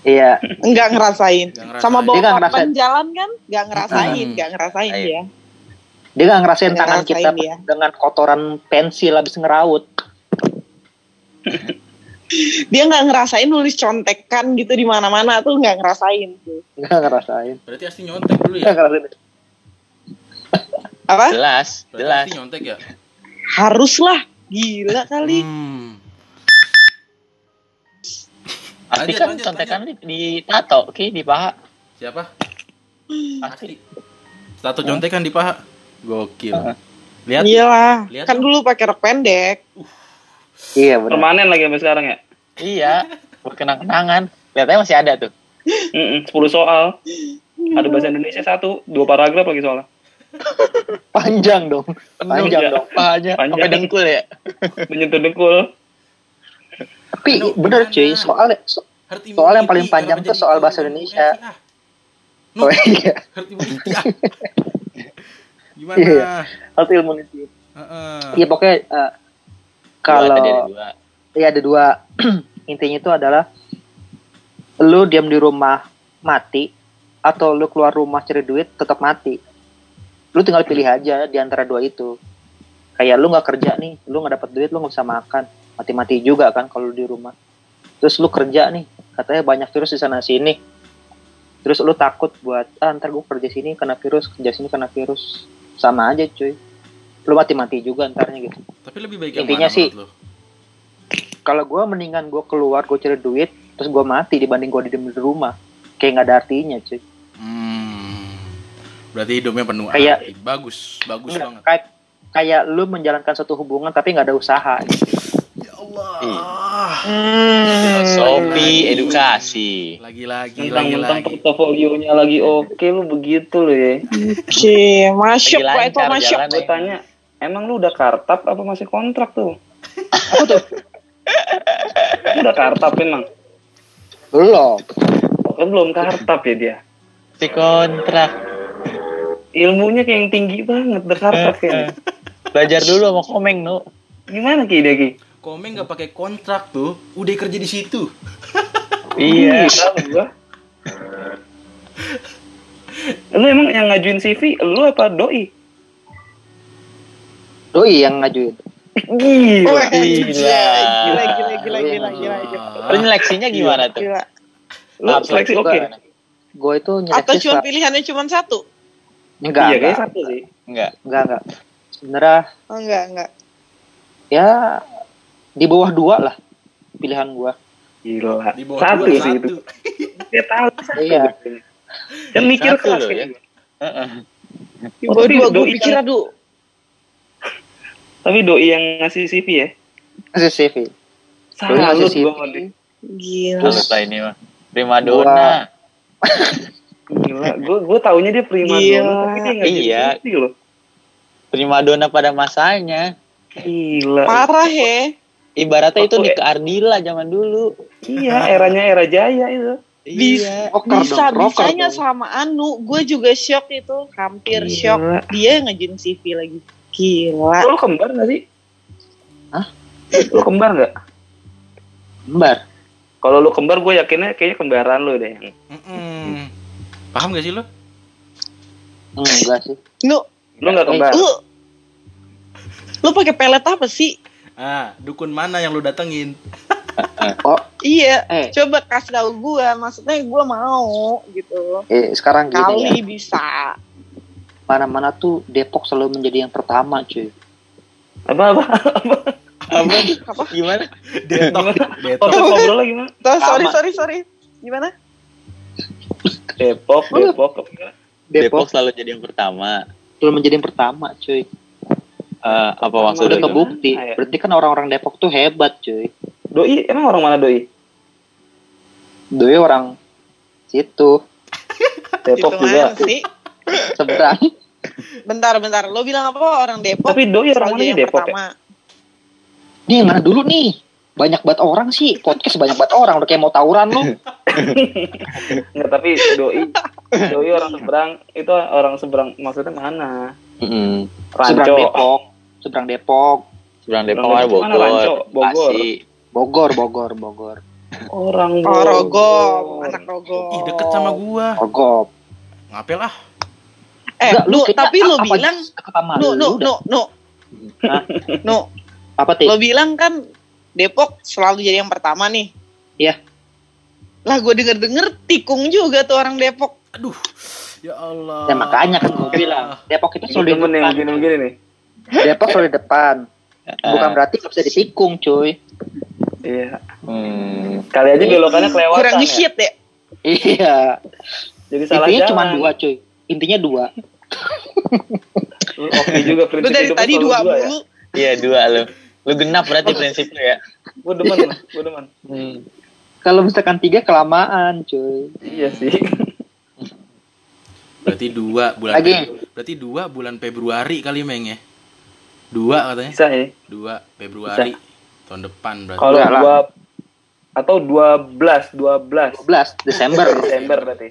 Iya. Nggak ngerasain. Ngerasain. Sama bawa ngerasain. papan jalan kan? Nggak ngerasain, Hmm. nggak ngerasain Ayo. dia. Dia nggak ngerasain Nggak tangan ngerasain kita dia. dengan kotoran pensil habis ngeraut. Dia nggak ngerasain nulis contekan gitu di mana-mana tuh nggak ngerasain tuh. Nggak ngerasain. Berarti asli nyontek dulu ya. Nggak ngerasain. Apa? Jelas, Berarti jelas. asli nyontek ya. Haruslah. Gila kali. Hmm. Lanjut, kan lanjut, contekan di, di tato, oke, di paha. Siapa? Pasti. Status contekan di paha. Gokil. Heeh. Lihat. Iyalah. Lihat Kan dong. dulu pakai rok pendek. Iya benar. Permanen lagi sampai sekarang ya. Iya, buat kenang-kenangan. Lihatnya masih ada tuh. Mm-mm, 10 soal. Ada bahasa Indonesia satu, dua paragraf lagi soalnya. *laughs* Panjang dong. Panjang ya. dong. Pahanya Panjang. sampai dengkul ya. Menyentuh dengkul. Tapi Aduh, bener cuy, gimana? soalnya so- Soal yang paling panjang tuh soal bahasa Indonesia. Ah. Oh iya, Herd immunity ah. *laughs* Gimana? Iya. herd immunity. Heeh. Iya pokoknya eh, Dua, kalau tadi ada dua. Iya ada dua *clears throat* intinya itu adalah lu diam di rumah mati atau lu keluar rumah cari duit tetap mati. Lu tinggal pilih aja di antara dua itu. Kayak lu nggak kerja nih, lu nggak dapat duit, lu nggak bisa makan, mati-mati juga kan kalau di rumah. Terus lu kerja nih, katanya banyak virus di sana sini. Terus lu takut buat ah ntar gue kerja sini kena virus, kerja sini kena virus, sama aja cuy. Lu mati-mati juga ntarnya gitu. Tapi lebih baik yang Intinya mana sih- kalau gue mendingan gue keluar gue cari duit terus gue mati dibanding gue di di rumah kayak nggak ada artinya cuy Hmm. Berarti hidupnya penuh Kayak- arti. Bagus, bagus Nggak, banget. kayak kayak lu menjalankan suatu hubungan tapi nggak ada usaha Ya Allah. Hmm. Filosofi, edukasi. Lagi-lagi, lagi-lagi. portofolionya lagi oke lu begitu lu ya. Oke, masuk Lagi Pak itu masuk. Gue tanya, emang lu udah kartap apa masih kontrak tuh? apa tuh Lu udah kartap emang? belum kan belum kartap ya dia. Si kontrak. Ilmunya kayak yang tinggi banget, udah kartap ya. Belajar dulu sama komeng, Nu. Gimana Ki dia Ki? Komeng nggak pakai kontrak tuh, udah kerja di situ. *laughs* Iya. Gila lu gua. Lu emang yang ngajuin CV, lu apa doi? doi yang ngajuin Gila. Wah, Gila. Gila, gila, gila, gila, gila, gila. Penyeleksinya gimana tuh? Gila. Lu seleksi oke. gue itu Atau nyeleksi cuma sa- pilihannya cuma satu? Enggak Iya, kayak enggak satu sih. Enggak. enggak enggak sebenarnya Oh, enggak, enggak. ya di bawah dua lah pilihan gue Gila. Di bawah satu dua, sih satu. itu. *laughs* Dia tahu satu. Iya. gitu. Kan mikir Satu keras loh, kayak ya. gitu. Heeh. Di bawah dua, doi pikir kan- aduh. Tapi doi yang ngasih CV ya. ngasih CV ngasih Salut CV gua. Gila. Terus lah ini mah. Prima donna. *laughs* Gila, gue gue taunya dia prima Gila. donna, tapi dia nggak Iya. CV loh. Prima donna pada masanya. Gila. Parah ya. Ibaratnya itu Nika Ardila zaman dulu. Iya, eranya era jaya itu. Iya. rocker Bisa dong bisanya dong. sama Anu, gue juga shock itu, hampir Gila. shock. Dia yang ngajuin CV lagi. Gila. Lu kembar gak sih? Hah? Lu kembar gak? Kembar. Kalau lu kembar, gue yakinnya kayaknya kembaran lu deh. Mm-mm. Paham gak sih lo? enggak sih Nu, Lu gak kembar? lu lu pakai pelet apa sih? Ah, dukun mana yang lu datengin? *laughs* oh Iya, Eh. coba kasih tahu gue. Maksudnya gue mau gitu. eh sekarang gini ya Kali bisa. mana-mana tuh Depok selalu menjadi yang pertama cuy Apa apa? Apa? Apa? Gimana? Detok, detok. Konsep ngobrol lagi gimana? Tuh, sorry, sorry, sorry. Gimana? Depok, Depok. Depok Depok selalu jadi yang pertama. selalu menjadi yang pertama cuy Eh, apa Pertama maksudnya? udah kebukti ya. berarti kan orang-orang Depok tuh hebat cuy Doi, emang orang mana doi? doi orang situ *laughs* Depok Itu juga. sih? seberang Bentar, bentar. Lo bilang apa orang Depok? Tapi doi orang mana Depok ya? pertama. nih yang mana dulu nih banyak banget orang sih podcast banyak banget orang udah kayak mau tawuran lu *laughs* Enggak, tapi doi doi orang seberang itu orang seberang maksudnya mana? Mm-mm. seberang Ranco. Depok seberang Depok Seberang Depok Seberang Depok mana, Bogor, Ranco? Bogor. Bogor Bogor Bogor Orang Oh, Bogor. Rogom, anak Rogom. Ih, deket sama gua. Rogop Ngapel ah. Eh, Enggak, lu, tapi lu bilang, lu nu, Hah? nu, apa lo bilang kan Depok selalu jadi yang pertama nih. Iya. Lah gue denger-denger tikung juga tuh orang Depok. Aduh. Ya Allah. ya makanya kan gue bilang *laughs* Depok itu selalu di depan begini-begini nih. *laughs* Depok selalu di depan Ah, bukan berarti gak bisa ditikung cuy Iya. hmm. Kali aja belokannya kelewatan Kurang ya. nge-hit ya. iya Jadi salah intinya cuma dua cuy intinya dua Oke juga prinsip Lu dari tadi dua ya. mulu. Iya dua lu. Lu genap berarti prinsip lu ya. Gue demen, *laughs* gue demen. Hmm. kalau misalkan tiga kelamaan cuy Iya sih. *laughs* Berarti dua bulan Lagi. Berarti dua bulan Februari kali Meng ya. Dua katanya. Bisa ya. Dua Februari tahun depan berarti. Kalau lah. dua atau 12, 12 12 Desember. *laughs* Desember berarti.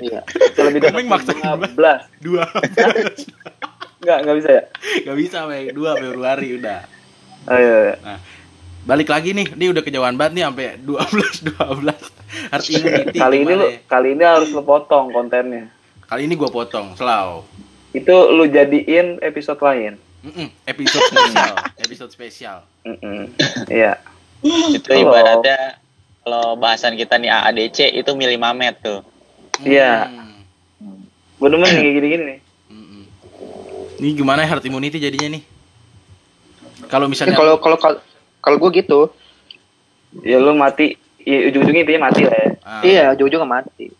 Iya. Lebih dekat Komeng maksain 12. Dua. Enggak, enggak bisa ya? Gak bisa Meng. Dua Februari udah. Oh, iya, iya. Nah, balik lagi nih. Ini udah kejauhan banget nih sampai 12 12. Herd immunity. Kali ini lu ya? kali ini harus lu potong kontennya. Kali ini gua potong, selau. Itu lu jadiin episode lain. Mm-mm, episode spesial, *laughs* episode spesial. Mm-mm. Iya. Itu Halo. ibaratnya kalau bahasan kita nih AADC itu milih Mamet tuh. Iya. Hmm, Gue demen kayak gini-gini nih. Ini gimana herd immunity jadinya nih? Kalau Ya, misalnya kalau kalau kalau kalau gue gitu, Ya lu mati, ya ujung-ujungnya intinya mati lah ya. Ah, iya ujung-ujungnya mati.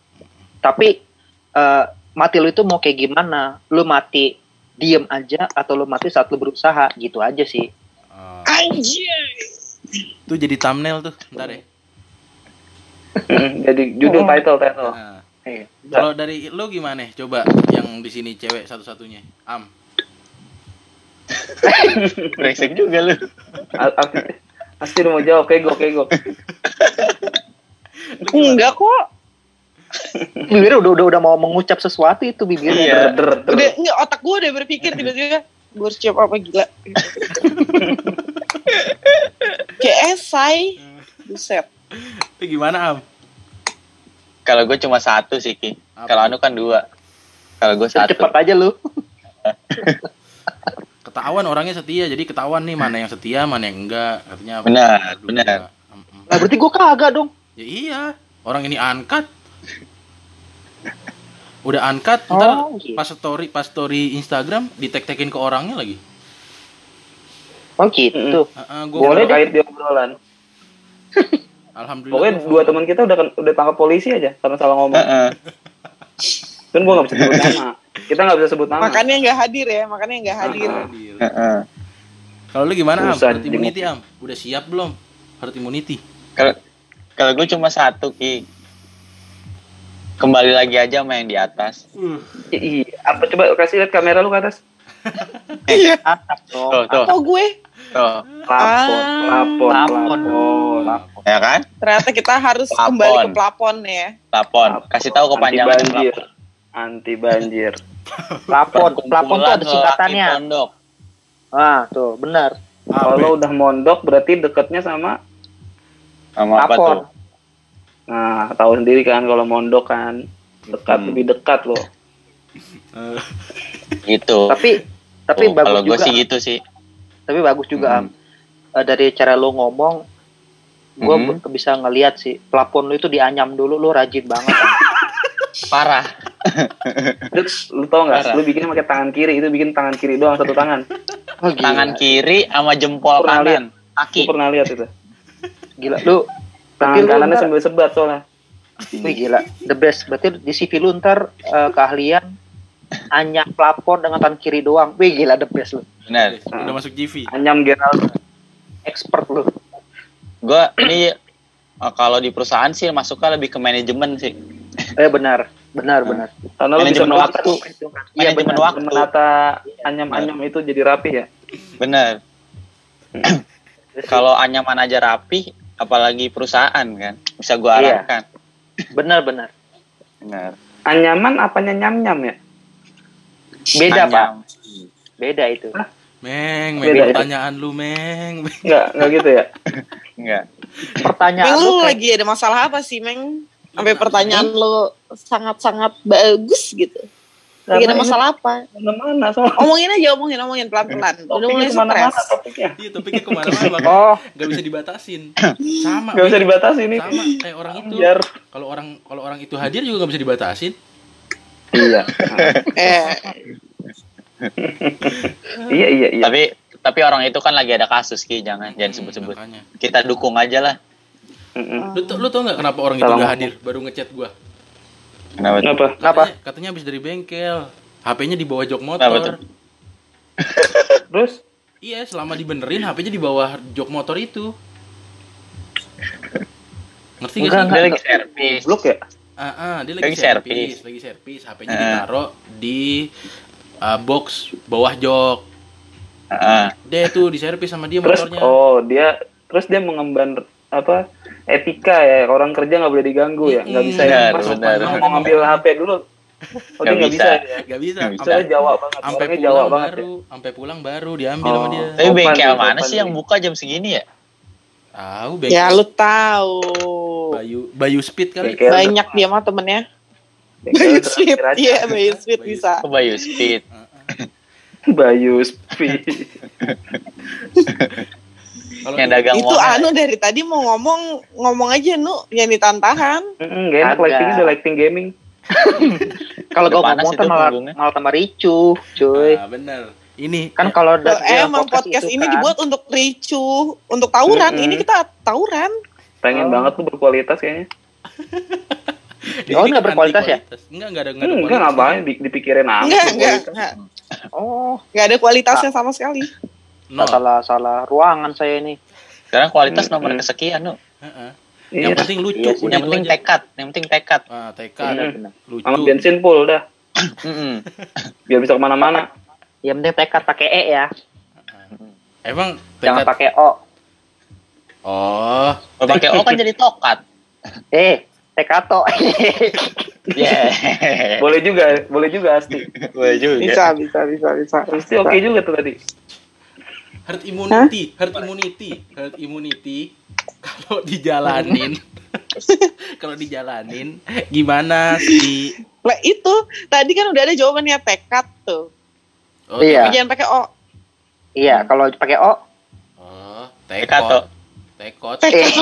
Tapi eh, mati lu itu mau kayak gimana? Lu mati diem aja atau lu mati saat lu berusaha gitu aja sih. ah. Anjir. Tuh jadi thumbnail tuh, ntar ya. Jadi judul title title. Nah, kalau dari lu gimana? Coba yang di sini cewek satu-satunya. Am. Brengsek juga lu. A- Asti, Asti lu mau jawab kego kego. Enggak kok. Bibirnya udah udah udah mau mengucap sesuatu itu bibirnya. Iya. Der, der, der. Udah enggak otak gue udah berpikir tiba-tiba gue harus jawab apa gila. Kayak esai. Buset. Itu gimana Am? Kalau gue cuma satu sih Ki. Kalau Anu kan dua. Kalau gue satu. Cepet aja lu. *laughs* Ketahuan orangnya setia, jadi ketahuan nih mana yang setia, mana yang enggak. Katanya Benar, Aduh, benar. Nah, berarti gue kagak dong. Ya iya, orang ini angkat. Udah angkat, ntar Oh, gitu. pas story pas story Instagram ditek-tekin ke orangnya lagi. Oh gitu. Heeh, gua Boleh kait di obrolan. *laughs* Alhamdulillah. Pokoknya dua teman kita udah udah tangkap polisi aja karena salah ngomong. Heeh. Kan gua nggak bisa sebut *laughs* nama. Kita nggak bisa sebut nama. Makanya nggak hadir ya, makanya nggak hadir. Kalau lu gimana Am? Herd immunity Am? Udah siap belum? Herd immunity. Kalau kalau gue cuma satu Ki. Kembali lagi aja sama yang di atas. Iya. Apa coba kasih lihat kamera lu ke atas? *laughs* Iya. Tuh, tuh, Oh gue tuh. Ah. lapor, Lapor. lapor. Ya kan? ternyata kita harus Plafon. kembali ke plafon ya. Lapon. Kasih tahu kepanjangan. Anti banjir. *laughs* Plafon, plafon tuh ada singkatannya. pondok. Ah, tuh, benar. Kalau udah mondok berarti dekatnya sama Sama apa tuh? Nah, tahu sendiri kan kalau mondok kan dekat Hmm. lebih dekat loh. *laughs* Gitu. Tapi tapi Tuh, bagus kalau gue juga. sih gitu sih. Tapi bagus juga Hmm. Am. Eh, dari cara lu ngomong gue Hmm. bisa ngeliat sih plafon lu itu dianyam dulu lu rajin banget. *laughs* Parah. Terus lu tau nggak? Parah. Lu bikinnya pakai tangan kiri itu bikin tangan kiri doang satu tangan. oh, gila. Tangan kiri sama jempol Pernah kanan. Gue Kaki. pernah lihat itu. gila lu Tangan Tapi lu kanannya ntar- sambil sebat soalnya. Wih gila, the best. Berarti di CV lu ntar eh, keahlian anyam plafon dengan tangan kiri doang. Wih gila the best lu. Benar. udah masuk GV. Anyam Gerald. Expert lu. Gue ini eh, kalau di perusahaan sih masuknya lebih ke manajemen sih. Eh benar, benar, benar. Karena lu bisa menata, waktu. Iya benar. waktu. menata anyam-anyam itu jadi rapi ya. Bener. Kalau anyaman aja rapi, apalagi perusahaan kan, bisa gua Iya. arahkan. Benar, benar. Bener. Anyaman apanya nyam-nyam ya? Beda, Pak. Anyam. Beda itu. Meng, Beda meng ya? pertanyaan lu, Meng. Meng. Enggak, enggak gitu ya. *laughs* Enggak. Pertanyaan Meng lu lu kayak lagi ada masalah apa sih, Meng? Sampai pertanyaan lu sangat-sangat bagus gitu. Lagi ada masalah apa? Mana-mana soalnya. Omongin aja, omongin, omongin pelan-pelan. Udah mulai stres. topiknya. Iya, topiknya ke mana-mana, *laughs* Oh, nggak bisa dibatasin. Sama. Gak bisa Meng. dibatasi ini. Sama kayak orang itu. Biar. Kalau orang kalau orang itu hadir juga nggak bisa dibatasin. Iya. *laughs* Eh, iya, iya, iya. Tapi tapi orang itu kan lagi ada kasus ki, jangan jangan sebut-sebut. Makanya. Kita dukung aja lah. Mm-mm. Lu, tau- lu tau nggak kenapa orang itu nggak ngomong. hadir baru ngechat gua? Kenapa? Kenapa? Kenapa? Katanya, katanya habis dari bengkel. HP-nya di bawah jok Kenapa motor. *laughs* Terus? Iya, selama dibenerin HP-nya di bawah jok motor itu. Ngerti Enggak, gak sih? Dia lagi servis. Blok ya? Ah, ah, dia Lagi lagi, servis. servis, lagi servis. HP-nya Eh. ditaruh di uh, box bawah jok. Heeh. Dia tuh diservis sama dia terus motornya. oh dia terus dia mengemban apa etika ya orang kerja nggak boleh diganggu ya nggak bisa ya Benar, Mas, benar. mau ngambil HP dulu oh nggak bisa. bisa. ya Gak bisa. saya Jawa banget Sampai pulang Jawa banget ya. baru, sampai pulang baru diambil Oh. sama dia. Tapi bengkel mana sopan sih yang buka jam segini ya? Tahu Ya bengkel lu tahu. Bayu Bayu Speed kali. Bengkel Banyak dia mah temennya. Bengkel Bayu aja. iya Bayu Bayu bisa. Ke Bayu Speed. Bayu Speed *laughs* Yang dagang Itu anu dari tadi mau ngomong ngomong aja nu yang ditantahan. Mm, gak enak lightingnya udah lighting gaming *laughs* Kalau panas ngomong tuh malah, malah tambah ricu, cuy. Nah, bener. Ini kan ya, kalau da- dia emang podcast itu ini kan, dibuat untuk ricu, untuk tawuran. Mm-mm. Ini kita tawuran. pengen Oh. banget tuh berkualitas kayaknya *laughs* Oh, sini nggak kan berkualitas ya? Enggak, enggak ada enggak ada Hmm, enggak kualitas. ngapain di- dipikirin amat Enggak, enggak, enggak. Oh, Enggak ada kualitasnya sama sekali. Nol. salah salah ruangan saya ini. Sekarang kualitas nomor Mm-mm. kesekian, Nu. Heeh. Iya. Yang penting lucu, Iya sih. Yang penting aja. tekad, yang penting tekad. Ah, tekad, Bener, bener. lucu. sama bensin full dah *coughs* *coughs* biar bisa ke mana-mana Yang penting tekad pakai E ya, Emang jangan tekad. pakai O. Oh, Kalau pakai O kan *laughs* jadi tokat. *laughs* Eh, tekato. *laughs* Yeah. boleh juga boleh juga Asti Boleh juga. Bisa, bisa, bisa, bisa. Asti oke juga tuh tadi herd immunity, herd immunity, herd *laughs* immunity kalau dijalanin *laughs* kalau dijalanin gimana sih? Lah itu tadi kan udah ada jawabannya tekad tuh. Oh, Iya. Tapi jangan pakai O. iya, kalau pakai O, Oh, tekot. Tekot. Tekad.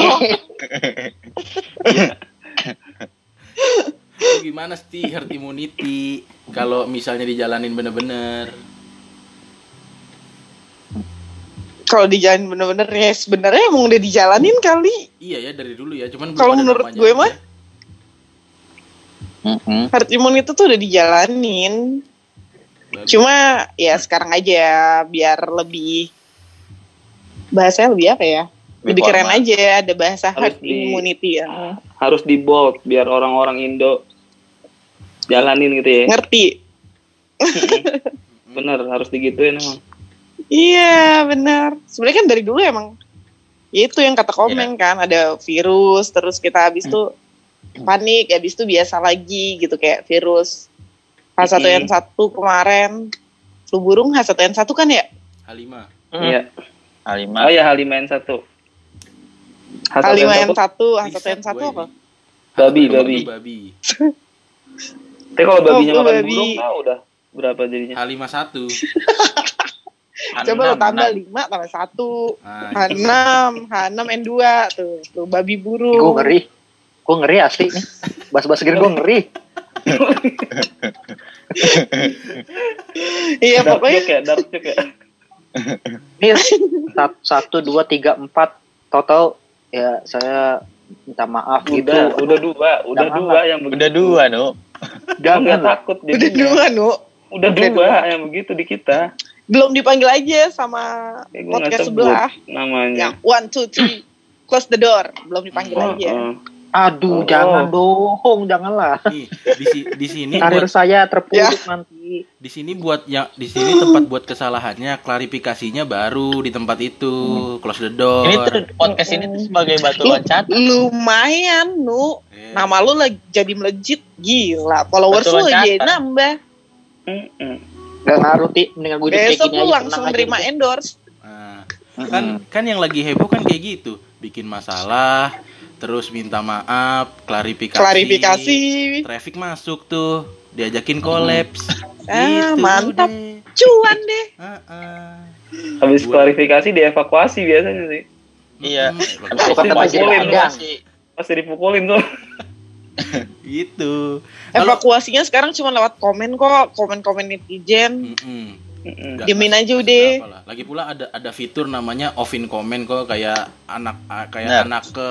Itu *laughs* gimana sih herd immunity kalau misalnya dijalanin bener-bener? Kalau dijalanin bener-bener ya sebenarnya emang udah dijalanin kali. Iya ya dari dulu ya, cuman belum Kalau menurut gue mah Mm-mm. herd immunity tuh udah dijalanin. Bagus. Cuma ya sekarang aja biar lebih bahasanya lebih apa ya? Lebih Lebih keren aja ada bahasa Harus herd di- immunity ya. harus di bold biar orang-orang Indo jalanin gitu ya Ngerti? *laughs* bener harus digituin emang Iya benar. Sebenarnya kan dari dulu emang ya itu yang kata komen kan ada virus terus kita habis itu panik habis itu biasa lagi gitu kayak virus H1N1 kemarin flu burung H1N1 kan ya H5. iya A5. oh ya H5N1 H5N1 Riset H1N1 gue apa? Babi, H1N1 babi. babi. *laughs* tapi kalau babinya Oh, makan babi. burung tau udah berapa jadinya H51. *laughs* Coba lo Enam, tambah enam. 5 tambah 1 Nah, H6 H6N2 tuh tuh babi burung. gue ngeri. Gue ngeri asli nih. Bahas-bahas gini gue ngeri. *laughs* Iya pokoknya ya dark ya *laughs* Ini satu, dua, tiga, empat. Total ya saya minta maaf gitu. udah udah dua udah Jangan dua yang begitu Udah dua, Nu. jangan takut udah jadinya. dua nu udah Udah dua dua. yang begitu di kita belum dipanggil aja sama nggak podcast sebelah namanya yang one two three close the door belum dipanggil Oh, aja oh. Aduh, Oh. jangan dong, janganlah. di, si- di sini Karir buat, saya terpuruk Ya. nanti. di sini buat yang di sini tempat buat kesalahannya klarifikasinya baru di tempat itu close the door. Ini tuh podcast ini tuh sebagai batu loncatan. lumayan nu Eh, nama lu lagi jadi melejit gila followers lu aja nambah Mm-mm. Gak ngaruh, Ti. Mendingan gue besok gini lu aja. langsung aja terima gitu. endorse nah, kan kan yang lagi heboh kan kayak gitu, bikin masalah, terus minta maaf, klarifikasi. klarifikasi Traffic masuk tuh, diajakin kolaps. *laughs* Ah, Gitu mantap. deh. cuan deh *laughs* ah. habis klarifikasi dievakuasi biasanya sih Iya. Mm, kata Masih dipukulin, ada Bang. sih. pasti dipukulin tuh *laughs* *laughs* gitu. Kalau evakuasinya sekarang cuma lewat komen kok komen-komen netizen. Nggak- Diemin nggak aja udah. Lagi pula ada ada fitur namanya offin comment kok kayak anak kayak Benar. anak ke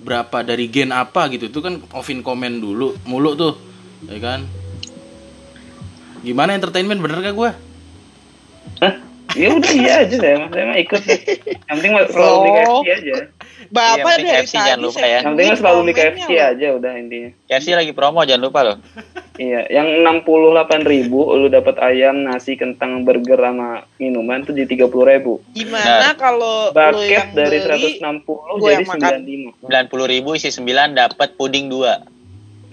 berapa dari gen apa gitu itu kan offin comment dulu mulu tuh ya kan gimana entertainment bener gak gua ya udah iya aja saya mah ikut yang penting mah selalu di Oh. KFC aja bapak Iya, dari KFC jangan tadi lupa saya ya. yang penting selalu di KFC loh. aja udah intinya KFC lagi promo jangan lupa loh. *laughs* Iya, yang 68 ribu lu dapat ayam, nasi, kentang, burger sama minuman tuh di 30 ribu. Gimana kalau lu Bucket yang dari beli 160 gua jadi yang makan. 95. 90 ribu isi 9 dapat puding 2.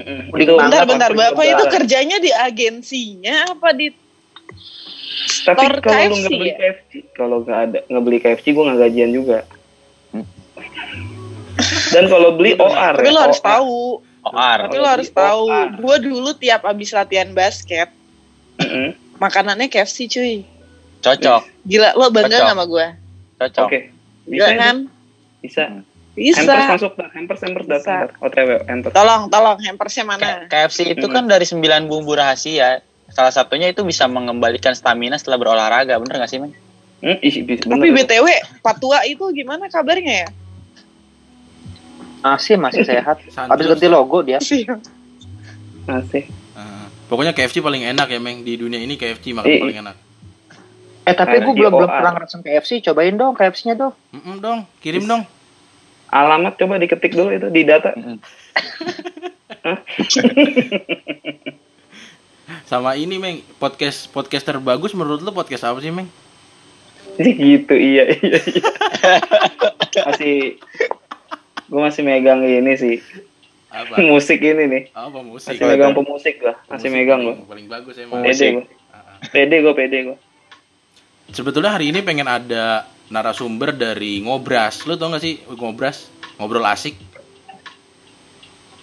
Mm, Udah itu Bentar, bentar. Bapak itu kerjanya di agensinya apa di Tapi kalau lu KFC nggak beli ya? KFC, kalau nggak ada nggak beli KFC gue nggak gajian juga. Hmm. Dan kalau beli OR, Tapi ya, lo harus OR. tahu. OR. Tapi lo harus tahu. Gue dulu tiap abis latihan basket, makanannya KFC cuy. Cocok, Gila, lo bangga Cocok. nggak sama gue? cocok. Oke, Gila bisa kan? bisa. Bisa. Hampers masuk, dah. hampers hampers datang. dah. OTW, hampers. Tolong, tolong, hampersnya mana? K- KFC itu kan dari 9 bumbu rahasia. Salah satunya itu bisa mengembalikan stamina setelah berolahraga, bener gak sih, men? Hmm, ih, bis- Tapi bener. BTW, Patua itu gimana kabarnya ya? Masih masih sehat. Habis ganti logo dia. Sih. Masih. Ah, pokoknya KFC paling enak ya, Meng. Di dunia ini KFC makan Ih. paling enak. Eh tapi gue belum belum pernah ngerasain KFC. Cobain dong KFC-nya dong. Mm-mm, dong, kirim dong. Alamat coba diketik dulu itu di data. *laughs* Sama ini, Meng. Podcast podcast terbagus menurut lu podcast apa sih, Meng? *laughs* gitu, iya, iya, iya. *laughs* masih, gue masih megang ini sih, Apa? *laughs* musik ini nih. Apa musik? Masih megang pemusik gua, masih Musik megang gua. Paling bagus emang. Pede gua. Ah, ah. Pede gua, pede gua. Sebetulnya hari ini pengen ada narasumber dari Ngobras. Lu tau gak sih Ngobras? Ngobrol asik.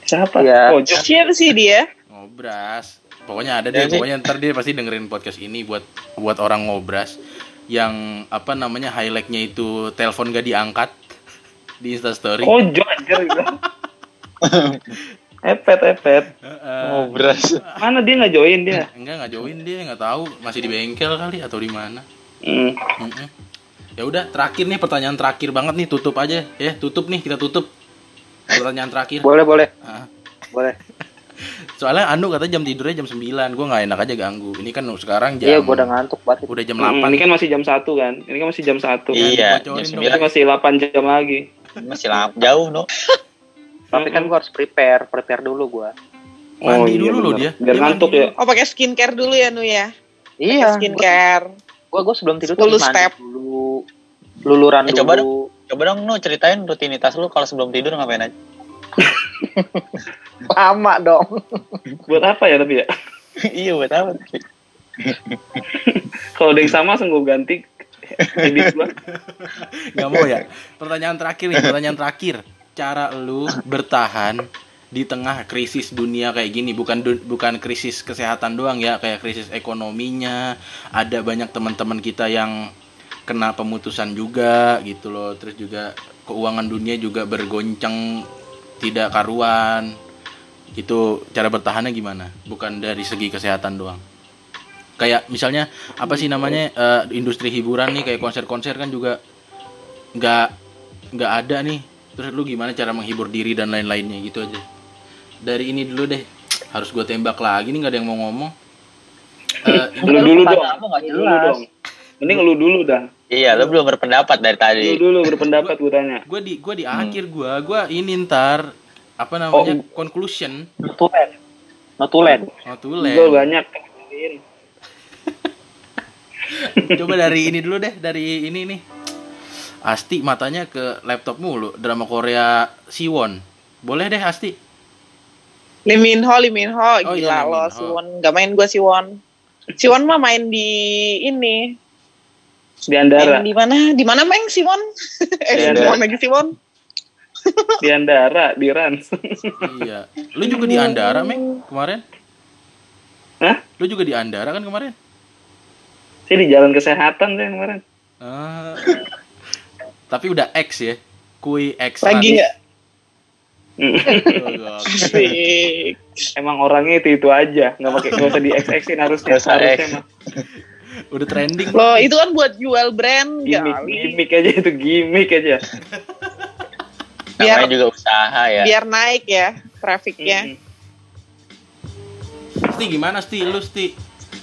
Siapa? Iya. Pojok. Siapa sih dia? Ngobras. Pokoknya ada deh, Jadi- pokoknya ntar dia pasti dengerin podcast ini buat buat orang Ngobras yang apa namanya highlightnya itu telepon gak diangkat di Instastory. Pojok anjir gua. *laughs* Epet, epet. Heeh. Ngobras. Mana dia nggak join dia? enggak nggak join dia nggak tahu masih di bengkel kali atau di mana. Hmm. Mm-mm. Ya udah terakhir nih pertanyaan terakhir banget nih tutup aja ya tutup nih kita tutup pertanyaan terakhir. Boleh boleh Ah. boleh. *laughs* Soalnya Anu kata jam tidurnya jam 9 Gue gak enak aja ganggu Ini kan sekarang jam Iya gue udah ngantuk banget. Udah jam Hmm, 8 ini kan masih jam 1 kan? Ini kan masih jam 1 kan? Iya, jam dong. Berarti 9 masih 8 jam lagi. Masih lama, jauh, no. Tapi kan gue harus prepare, prepare dulu gue. Mandi iya dulu loh dia. Biar Dia ngantuk mandi ya. Oh pakai skincare dulu ya Nu ya? Iya. Skincare. Gue gue sebelum tidur 10 tuh mandi step. dulu, luluran Eh, coba dulu. Coba dong, no, ceritain rutinitas lu kalau sebelum tidur ngapain aja. *laughs* Lama dong. Buat apa ya tapi ya? *laughs* iya, buat apa? *laughs* Kalau ada yang sama langsung gue ganti. Edit gua. *laughs* Gak mau ya? Pertanyaan terakhir nih Pertanyaan terakhir. Cara lu bertahan di tengah krisis dunia kayak gini bukan bukan krisis kesehatan doang ya kayak krisis ekonominya ada banyak teman-teman kita yang kena pemutusan juga gitu loh. Terus juga keuangan dunia juga bergoncang tidak karuan. Itu cara bertahannya gimana? Bukan dari segi kesehatan doang kayak misalnya apa sih namanya eh, industri hiburan nih kayak konser-konser kan juga nggak nggak ada nih terus lu gimana cara menghibur diri dan lain-lainnya gitu aja dari ini dulu deh harus gue tembak lagi nih nggak ada yang mau ngomong Eh, Lu dulu dong. Lu dulu jelas. dong. Mending lu dulu dah. Iya, lu belum berpendapat dari tadi. Lu dulu berpendapat gue tanya. gue di gue di akhir gue gue ini ntar apa namanya conclusion Notulen. Notulen. oh Gue banyak. Coba dari ini dulu deh dari ini nih Asti matanya ke laptop mulu drama Korea Siwon boleh deh Asti Lee Min Ho, Lee Min Ho, Oh, gila iya, Lee Min lo. Siwon. Gak main gue Siwon. Siwon mah main di ini. Di Andara. Main di mana? Di mana Meng Siwon? eh, Di Siwon Andara. lagi Siwon. Di Andara. Di Rans. iya lu juga di Andara Meng kemarin Hah? lu juga di Andara kan kemarin Saya di jalan kesehatan saya kemarin. Ah. tapi udah X ya kui X Lagi nggak? Oh, gokil. Asik. Emang orangnya itu itu aja. Nggak pakai nggak usah di XX-in harusnya. Harusnya mah. udah trending Loh, itu kan buat jual brand Gimik, kali. gimik aja itu gimik aja. Biar- Namanya juga usaha ya. Biar naik ya trafiknya. Mm-mm. Sti gimana Sti lu Sti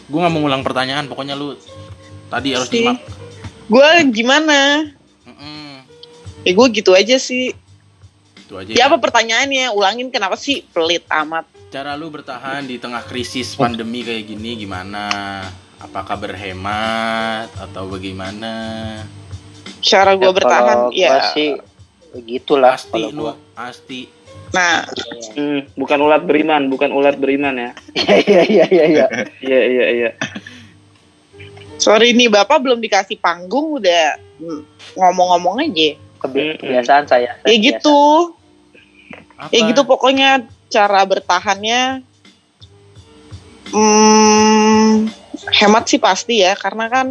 gue nggak mau ngulang pertanyaan pokoknya lu tadi harus nyimak Gue gimana? Mm-mm. Ya gue gitu aja sih. itu aja Ya apa pertanyaannya? Ulangin kenapa sih pelit amat? cara lu bertahan di tengah krisis pandemi kayak gini gimana? Apakah berhemat atau bagaimana? Cara gue Ya, bertahan, kalau ya. sih begitulah Pasti kalau nu, gua. pasti. Nah, Hmm, bukan ulat beriman, bukan ulat beriman ya. *laughs* Iya iya iya iya. Iya iya iya. Sorry nih bapak belum dikasih panggung udah ngomong-ngomong aja. Kebiasaan saya. Ya saya biasa. gitu, Apa? ya gitu pokoknya cara bertahannya. Hmm, hemat sih pasti ya, karena kan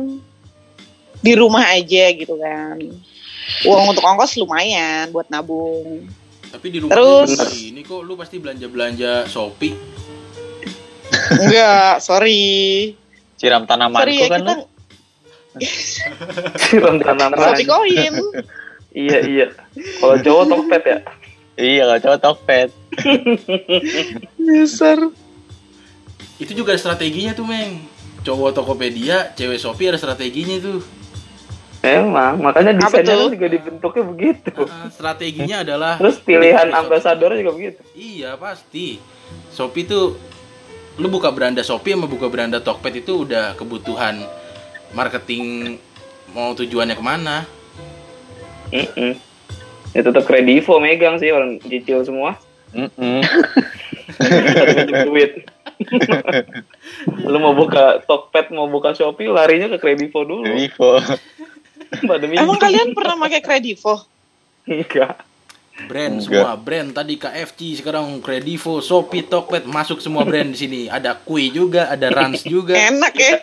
di rumah aja gitu kan. Uang untuk ongkos lumayan buat nabung. Tapi di rumah Terus- ini kok lu pasti belanja-belanja Shopee. Enggak, sorry. Siram tanamanku Sorry ya kan kita. *laughs* Siram tanaman. Shopee koin. *laughs* Iya iya. Kalau cowok tokpet ya. Iya kalau cowok Tokped. Dasar. *laughs* Itu juga ada strateginya tuh, Meng. Cowok Tokopedia, cewek Shopee ada strateginya tuh. Emang, makanya desainnya tuh? juga dibentuknya begitu. Ah, strateginya adalah Terus pilihan ambasadornya juga begitu. Iya pasti. Shopee tuh lu buka beranda Shopee sama buka beranda Tokped itu udah kebutuhan marketing mau tujuannya ke mana? Mm-mm. Ya tetap kredivo megang sih orang cicil semua. Satu pinjam duit. *laughs* Lu mau buka Tokped, mau buka Shopee, larinya ke kredivo dulu. Minjem. Emang kalian pernah pakai kredivo? Enggak. Brand Enggak. semua brand tadi KFC sekarang Kredivo, Shopee, Tokped masuk semua brand di sini. Ada Kui juga, ada Rans *laughs* juga. Enak ya,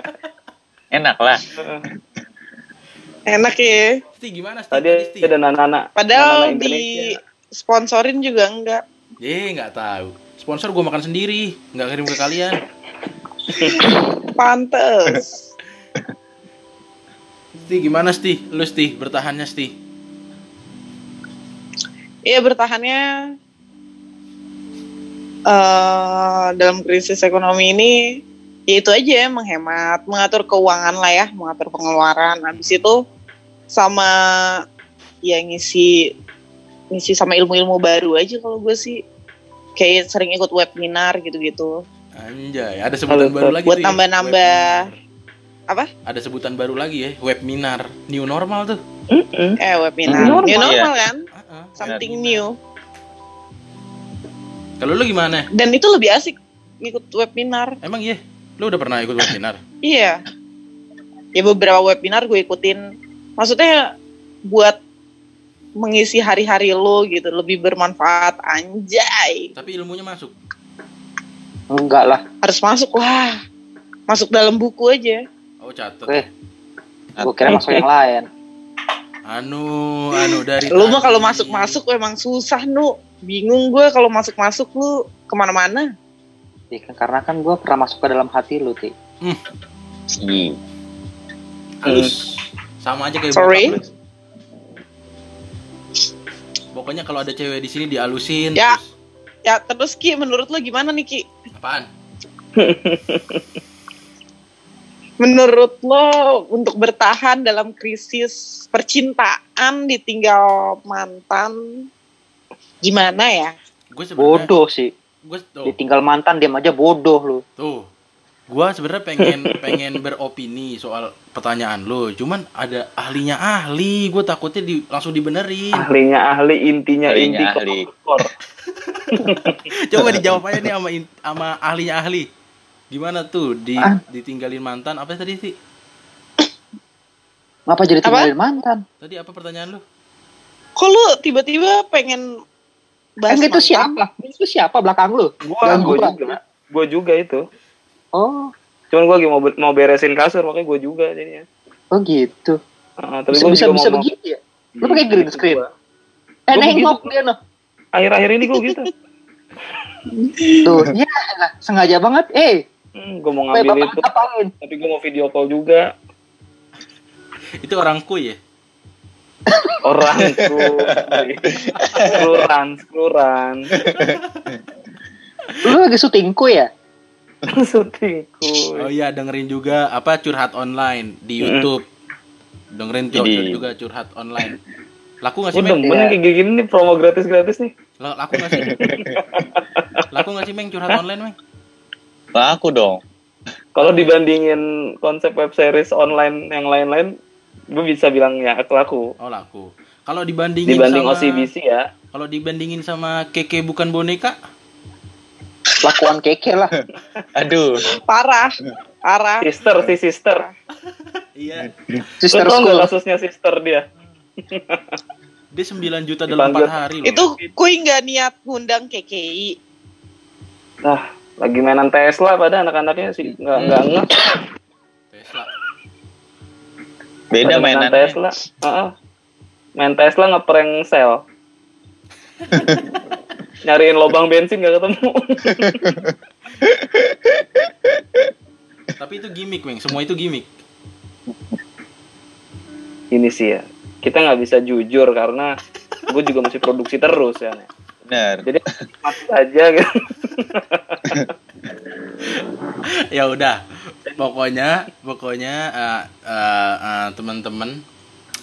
Enak lah. enak ya. Sti gimana Sti? Tadi Sti? ada nana-nana. Padahal nana-nana di sponsorin juga enggak. Eh nggak tahu. Sponsor gue makan sendiri, nggak kirim ke kalian. *coughs* Pantes. Sti gimana Sti? Lu Sti bertahannya Sti? Iya bertahannya eh dalam krisis ekonomi ini ya itu aja menghemat, mengatur keuangan lah ya, mengatur pengeluaran. Habis itu sama ya ngisi ngisi sama ilmu-ilmu baru aja kalau gue sih kayak sering ikut webinar gitu-gitu. Anjay, ada sebutan baru lagi buat tuh ya, nambah-nambah. Apa? Ada sebutan baru lagi ya, webinar. New normal tuh. Eh webinar. Normal, New normal kan? Something new. Kalau lu gimana? Dan itu lebih asik ikut webinar. Emang iya? Lu udah pernah ikut webinar? *laughs* Iya. Ya beberapa webinar gue ikutin. Maksudnya buat mengisi hari-hari lo gitu lebih bermanfaat anjay. Tapi ilmunya masuk. Enggak lah. Harus masuk lah. Masuk dalam buku aja. Oh, catet. Oke. Gue kira masuk yang lain. Anu, anu dari Lu mah kalau masuk-masuk emang susah nu. Bingung gue kalau masuk-masuk lu ke mana-mana. Karena kan gue pernah masuk ke dalam hati lu, Ti. Ih. halus. Sama aja kayak Sorry? bokap. Pokoknya kalau ada cewek di sini dialusin. Ya. terus- Ya terus Ki menurut lo gimana nih Ki? Apaan? *laughs* Menurut lo untuk bertahan dalam krisis percintaan ditinggal mantan gimana ya? Gue sebenarnya Bodoh sih. gue tuh, Ditinggal mantan diam aja bodoh lu. tuh. Gua sebenarnya pengen *laughs* pengen beropini soal pertanyaan lo, cuman ada ahlinya ahli, gue takutnya di, langsung dibenerin. Ahlinya ahli, intinya Ahlinya inti ahli. *laughs* Coba dijawab aja nih sama sama ahlinya ahli. Gimana tuh di Ah. ditinggalin mantan? Apa tadi sih? Ngapa jadi Apa? tinggalin mantan? Tadi apa pertanyaan lu? Kok lu tiba-tiba pengen bahas Kan itu mantan? siapa? Itu siapa belakang lu? Gua, gua gua. juga. Gua juga itu. Oh, Cuman gua lagi mau mau beresin kasur makanya gua juga jadinya. oh gitu. Ah, tapi Bisa gua bisa juga bisa mau- begitu ya? Lu pakai green screen? Gua. Eh, nengok dia noh. Akhir-akhir ini gua gitu. Tuh, ya sengaja banget. Eh, Hmm, gua mau ngambil bapak itu, ngapain? tapi gua mau video call juga. Itu orang kuy ya? Orangku. Keluran, keluran. Lu lagi syutingku ya? *laughs* Syutingku. Oh iya dengerin juga apa curhat online di. YouTube. Dengerin tuh Jadi- juga curhat online. Laku nggak Gue sih, Meng? yang kayak gini nih promo gratis-gratis nih. Laku nggak sih? *laughs* Laku nggak sih, Meng? Curhat online, Meng? Laku dong. Kalau dibandingin konsep web series online yang lain-lain, gue bisa bilang ya aku laku. Oh, laku. Kalau dibandingin Dibanding sama OCBC ya. Kalau dibandingin sama keke bukan boneka, Lakuan keke lah. *laughs* Aduh. Parah, parah. Sister si sister. *laughs* iya. Lu Sister tau kasusnya sister dia? *laughs* Dia 9 juta dalam Dipanggil. 4 hari loh. Itu kui nggak niat ngundang KKI. Nah, lagi mainan Tesla pada anak-anaknya sih nggak nggak ngeh. Tesla. Beda Pada mainan mainannya. Tesla. Heeh. Main Tesla ngeprank sel. *laughs* Nyariin lubang bensin gak ketemu. *laughs* Tapi itu gimmick, Meng. Semua itu gimmick. Ini sih ya. Kita nggak bisa jujur karena gue juga masih produksi terus ya. Benar. Jadi mati aja gitu. *laughs* ya udah. Pokoknya, pokoknya eh, eh, eh, teman-teman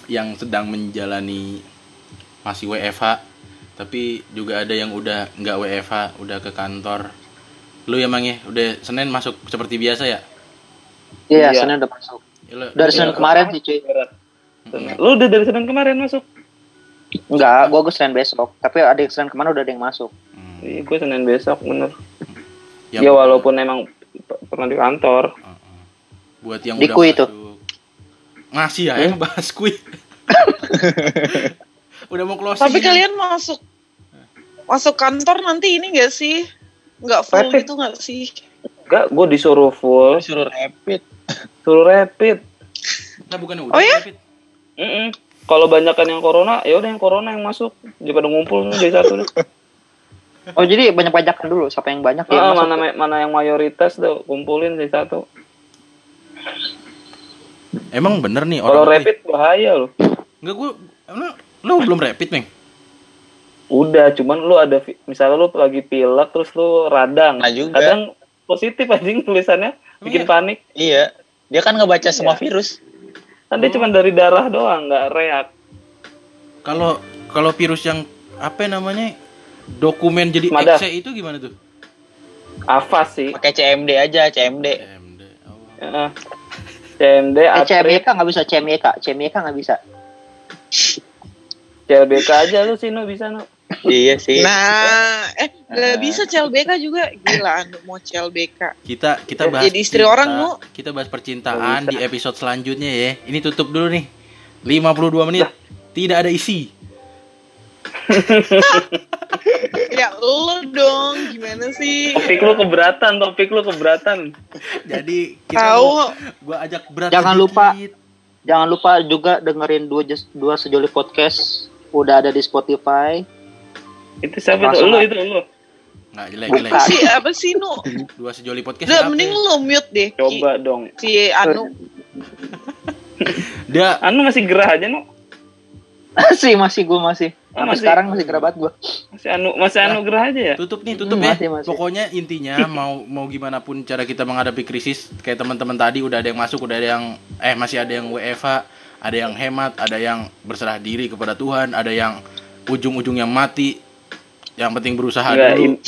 yang sedang menjalani masih WFH, tapi juga ada yang udah nggak WFH, udah ke kantor. Lu ya, Mang ya? Udah Senin masuk seperti biasa ya? Iya, Iya. Senin udah masuk. Ya, lu- Dari ya, Senin kemarin sih cuy. Lu udah dari Senin kemarin masuk? Enggak, gua gue Senin besok. Tapi ada yang Senin kemarin udah ada yang masuk. Hmm. Iya, gue Senin besok bener. Ya, Ya, walaupun emang pernah di kantor. buat yang Di udah kui itu. masuk. Masih ya, yang bahas kui. *laughs* udah mau closing. Tapi kalian masuk masuk kantor nanti ini nggak sih? Nggak full Rapid. gitu nggak sih? Enggak, gue disuruh full, Disuruh rapid. suruh rapid. Nah, bukan udah Oh ya? David. Mm-mm. Kalau banyakan yang corona, ya udah yang corona yang masuk. Daripada ngumpul jadi satu deh. *laughs* Oh, jadi banyak-banyakan dulu siapa yang banyak Ah, masuk. mana mana yang mayoritas tuh kumpulin jadi satu. Emang bener nih Kalau orang rapid bahaya loh. Enggak gua emang lu belum rapid, Meng. Udah, cuman lu ada misalnya lu lagi pilek terus lu radang. Nah juga. Kadang positif anjing tulisannya bikin iya? panik. Iya. Dia kan ngebaca semua Iya. virus. Kan dia cuma dari darah doang, nggak reak. Kalau kalau virus yang apa namanya? Dokumen jadi Madah. exe itu gimana tuh? Afas sih. Pakai CMD aja, CMD. CMD. Oh. Heeh. CMD, Eh, CMYK nggak bisa CMYK, CMYK nggak bisa. CLBK aja lu sih, nu bisa, nu. Iya sih. Nah, eh nggak Nah. bisa CLBK juga gila anu mau CLBK. Kita kita bahas Jadi istri orang, Nu. Kita bahas percintaan di episode selanjutnya ya. Ini tutup dulu nih. 52 menit. Tidak ada isi. *laughs* Ya lo dong gimana sih? Topik lu keberatan, topik lu keberatan. Jadi kita Tahu mau- gua ajak berat Jangan sedikit. lupa. Jangan lupa juga dengerin dua dua sejoli podcast udah ada di Spotify. Itu siapa tuh? Lu itu lu. Nggak jelek jelek. si apa sih Nu? Dua sejoli podcast. Udah siapa mending ya? lo mute deh. Coba dong. Si Anu *laughs* Dia Anu masih gerah aja, *laughs* nu. masih masih gue masih. Ah, Sampai masih. sekarang masih kerabat gue. Masih anu masih anu gerah aja ya. tutup nih tutup Hmm, ya masih, masih. pokoknya intinya *laughs* mau mau gimana pun cara kita menghadapi krisis kayak teman-teman tadi udah ada yang masuk udah ada yang eh masih ada yang WFH ada yang hemat ada yang berserah diri kepada Tuhan ada yang ujung-ujungnya mati yang penting berusaha Enggak, dulu. in-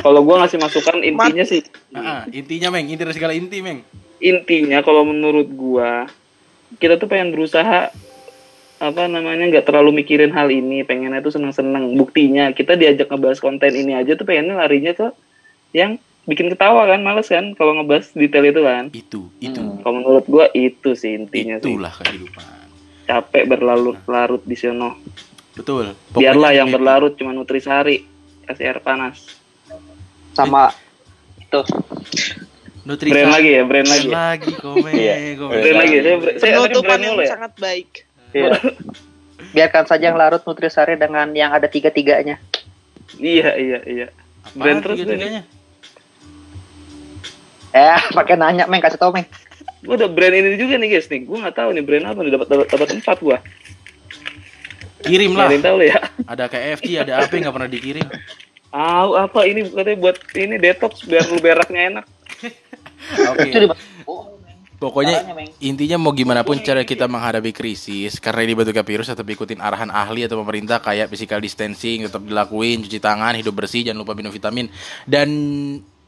kalau gua ngasih masukan intinya sih Ah, ah, intinya meng. Inti dari segala inti meng. Intinya kalau menurut gua kita tuh pengen berusaha apa namanya nggak terlalu mikirin hal ini. Pengennya tuh seneng-seneng. Buktinya kita diajak ngebahas konten ini aja tuh pengennya larinya ke yang bikin ketawa kan males kan kalau ngebahas detail itu kan. Itu itu. kalau menurut gua itu sih intinya sih. Itulah kehidupan. Capek berlarut-larut di sono betul biarlah Pokoknya yang happy. berlarut cuma nutrisari kasih air panas Sama itu Nutrisa. brand lagi ya brand lagi Brand ya? lagi komen *laughs* Iya. komen. brand lagi saya, saya tadi penutupan brand yang mulu ya sangat baik. Iya. *laughs* Biarkan saja yang larut nutrisari dengan yang ada tiga-tiganya. iya iya iya Apaan brand terus tiga-tiganya? Eh, *laughs* pakai nanya, Meng, kasih tau, Meng. gue udah brand ini juga nih guys nih gue nggak tahu nih brand apa nih dapat dapat dapat empat gue kirim lah tahu ya ada KFC ada apa yang nggak pernah dikirim Ah, apa ini katanya buat ini detox biar lu beraknya enak. *laughs* oke oh, Pokoknya intinya mau gimana pun cara kita menghadapi krisis karena ini bentuknya virus tetap ikutin arahan ahli atau pemerintah kayak physical distancing tetap dilakuin, cuci tangan, hidup bersih, jangan lupa minum vitamin dan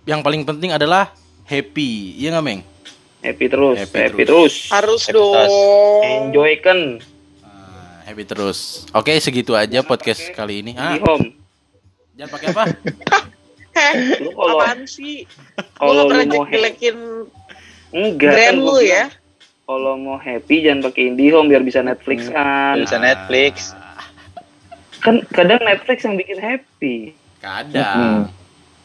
yang paling penting adalah happy. Iya nggak, Meng? Happy terus, Happy happy, terus. Harus Happy dong. Enjoy kan happy terus. Oke, segitu aja podcast kali ini. di Ah, home. jangan pakai apa? Heh, *laughs* Lu kalau apaan sih? Kalau lu mau jelek-jelekin enggak brand kan lu ya. Kalau mau happy jangan pakai IndiHome biar bisa Netflix kan. bisa Netflix Kan kadang Netflix yang bikin happy. Kadang.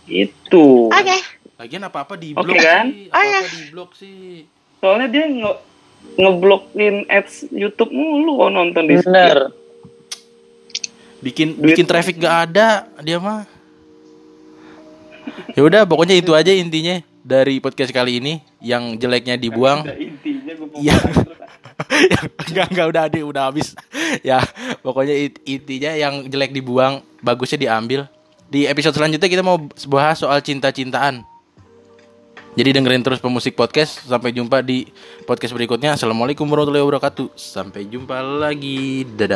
Itu. Oke. Lagian apa-apa di blok kan? sih. Oh, Apa-apa ya. di blok sih. Soalnya dia nge ngeblokin ads YouTube mulu kalau nonton di bener Bikin Duit. bikin traffic gak ada dia mah. Ya udah, pokoknya itu aja intinya dari podcast kali ini. Yang jeleknya dibuang. intinya gue Iya. enggak *laughs* enggak udah ada udah habis. ya, pokoknya it- intinya yang jelek dibuang, bagusnya diambil. Di episode selanjutnya kita mau bahas soal cinta-cintaan. Jadi dengerin terus pemusik podcast. Sampai jumpa di podcast berikutnya. Assalamualaikum warahmatullahi wabarakatuh. Sampai jumpa lagi. Dadah.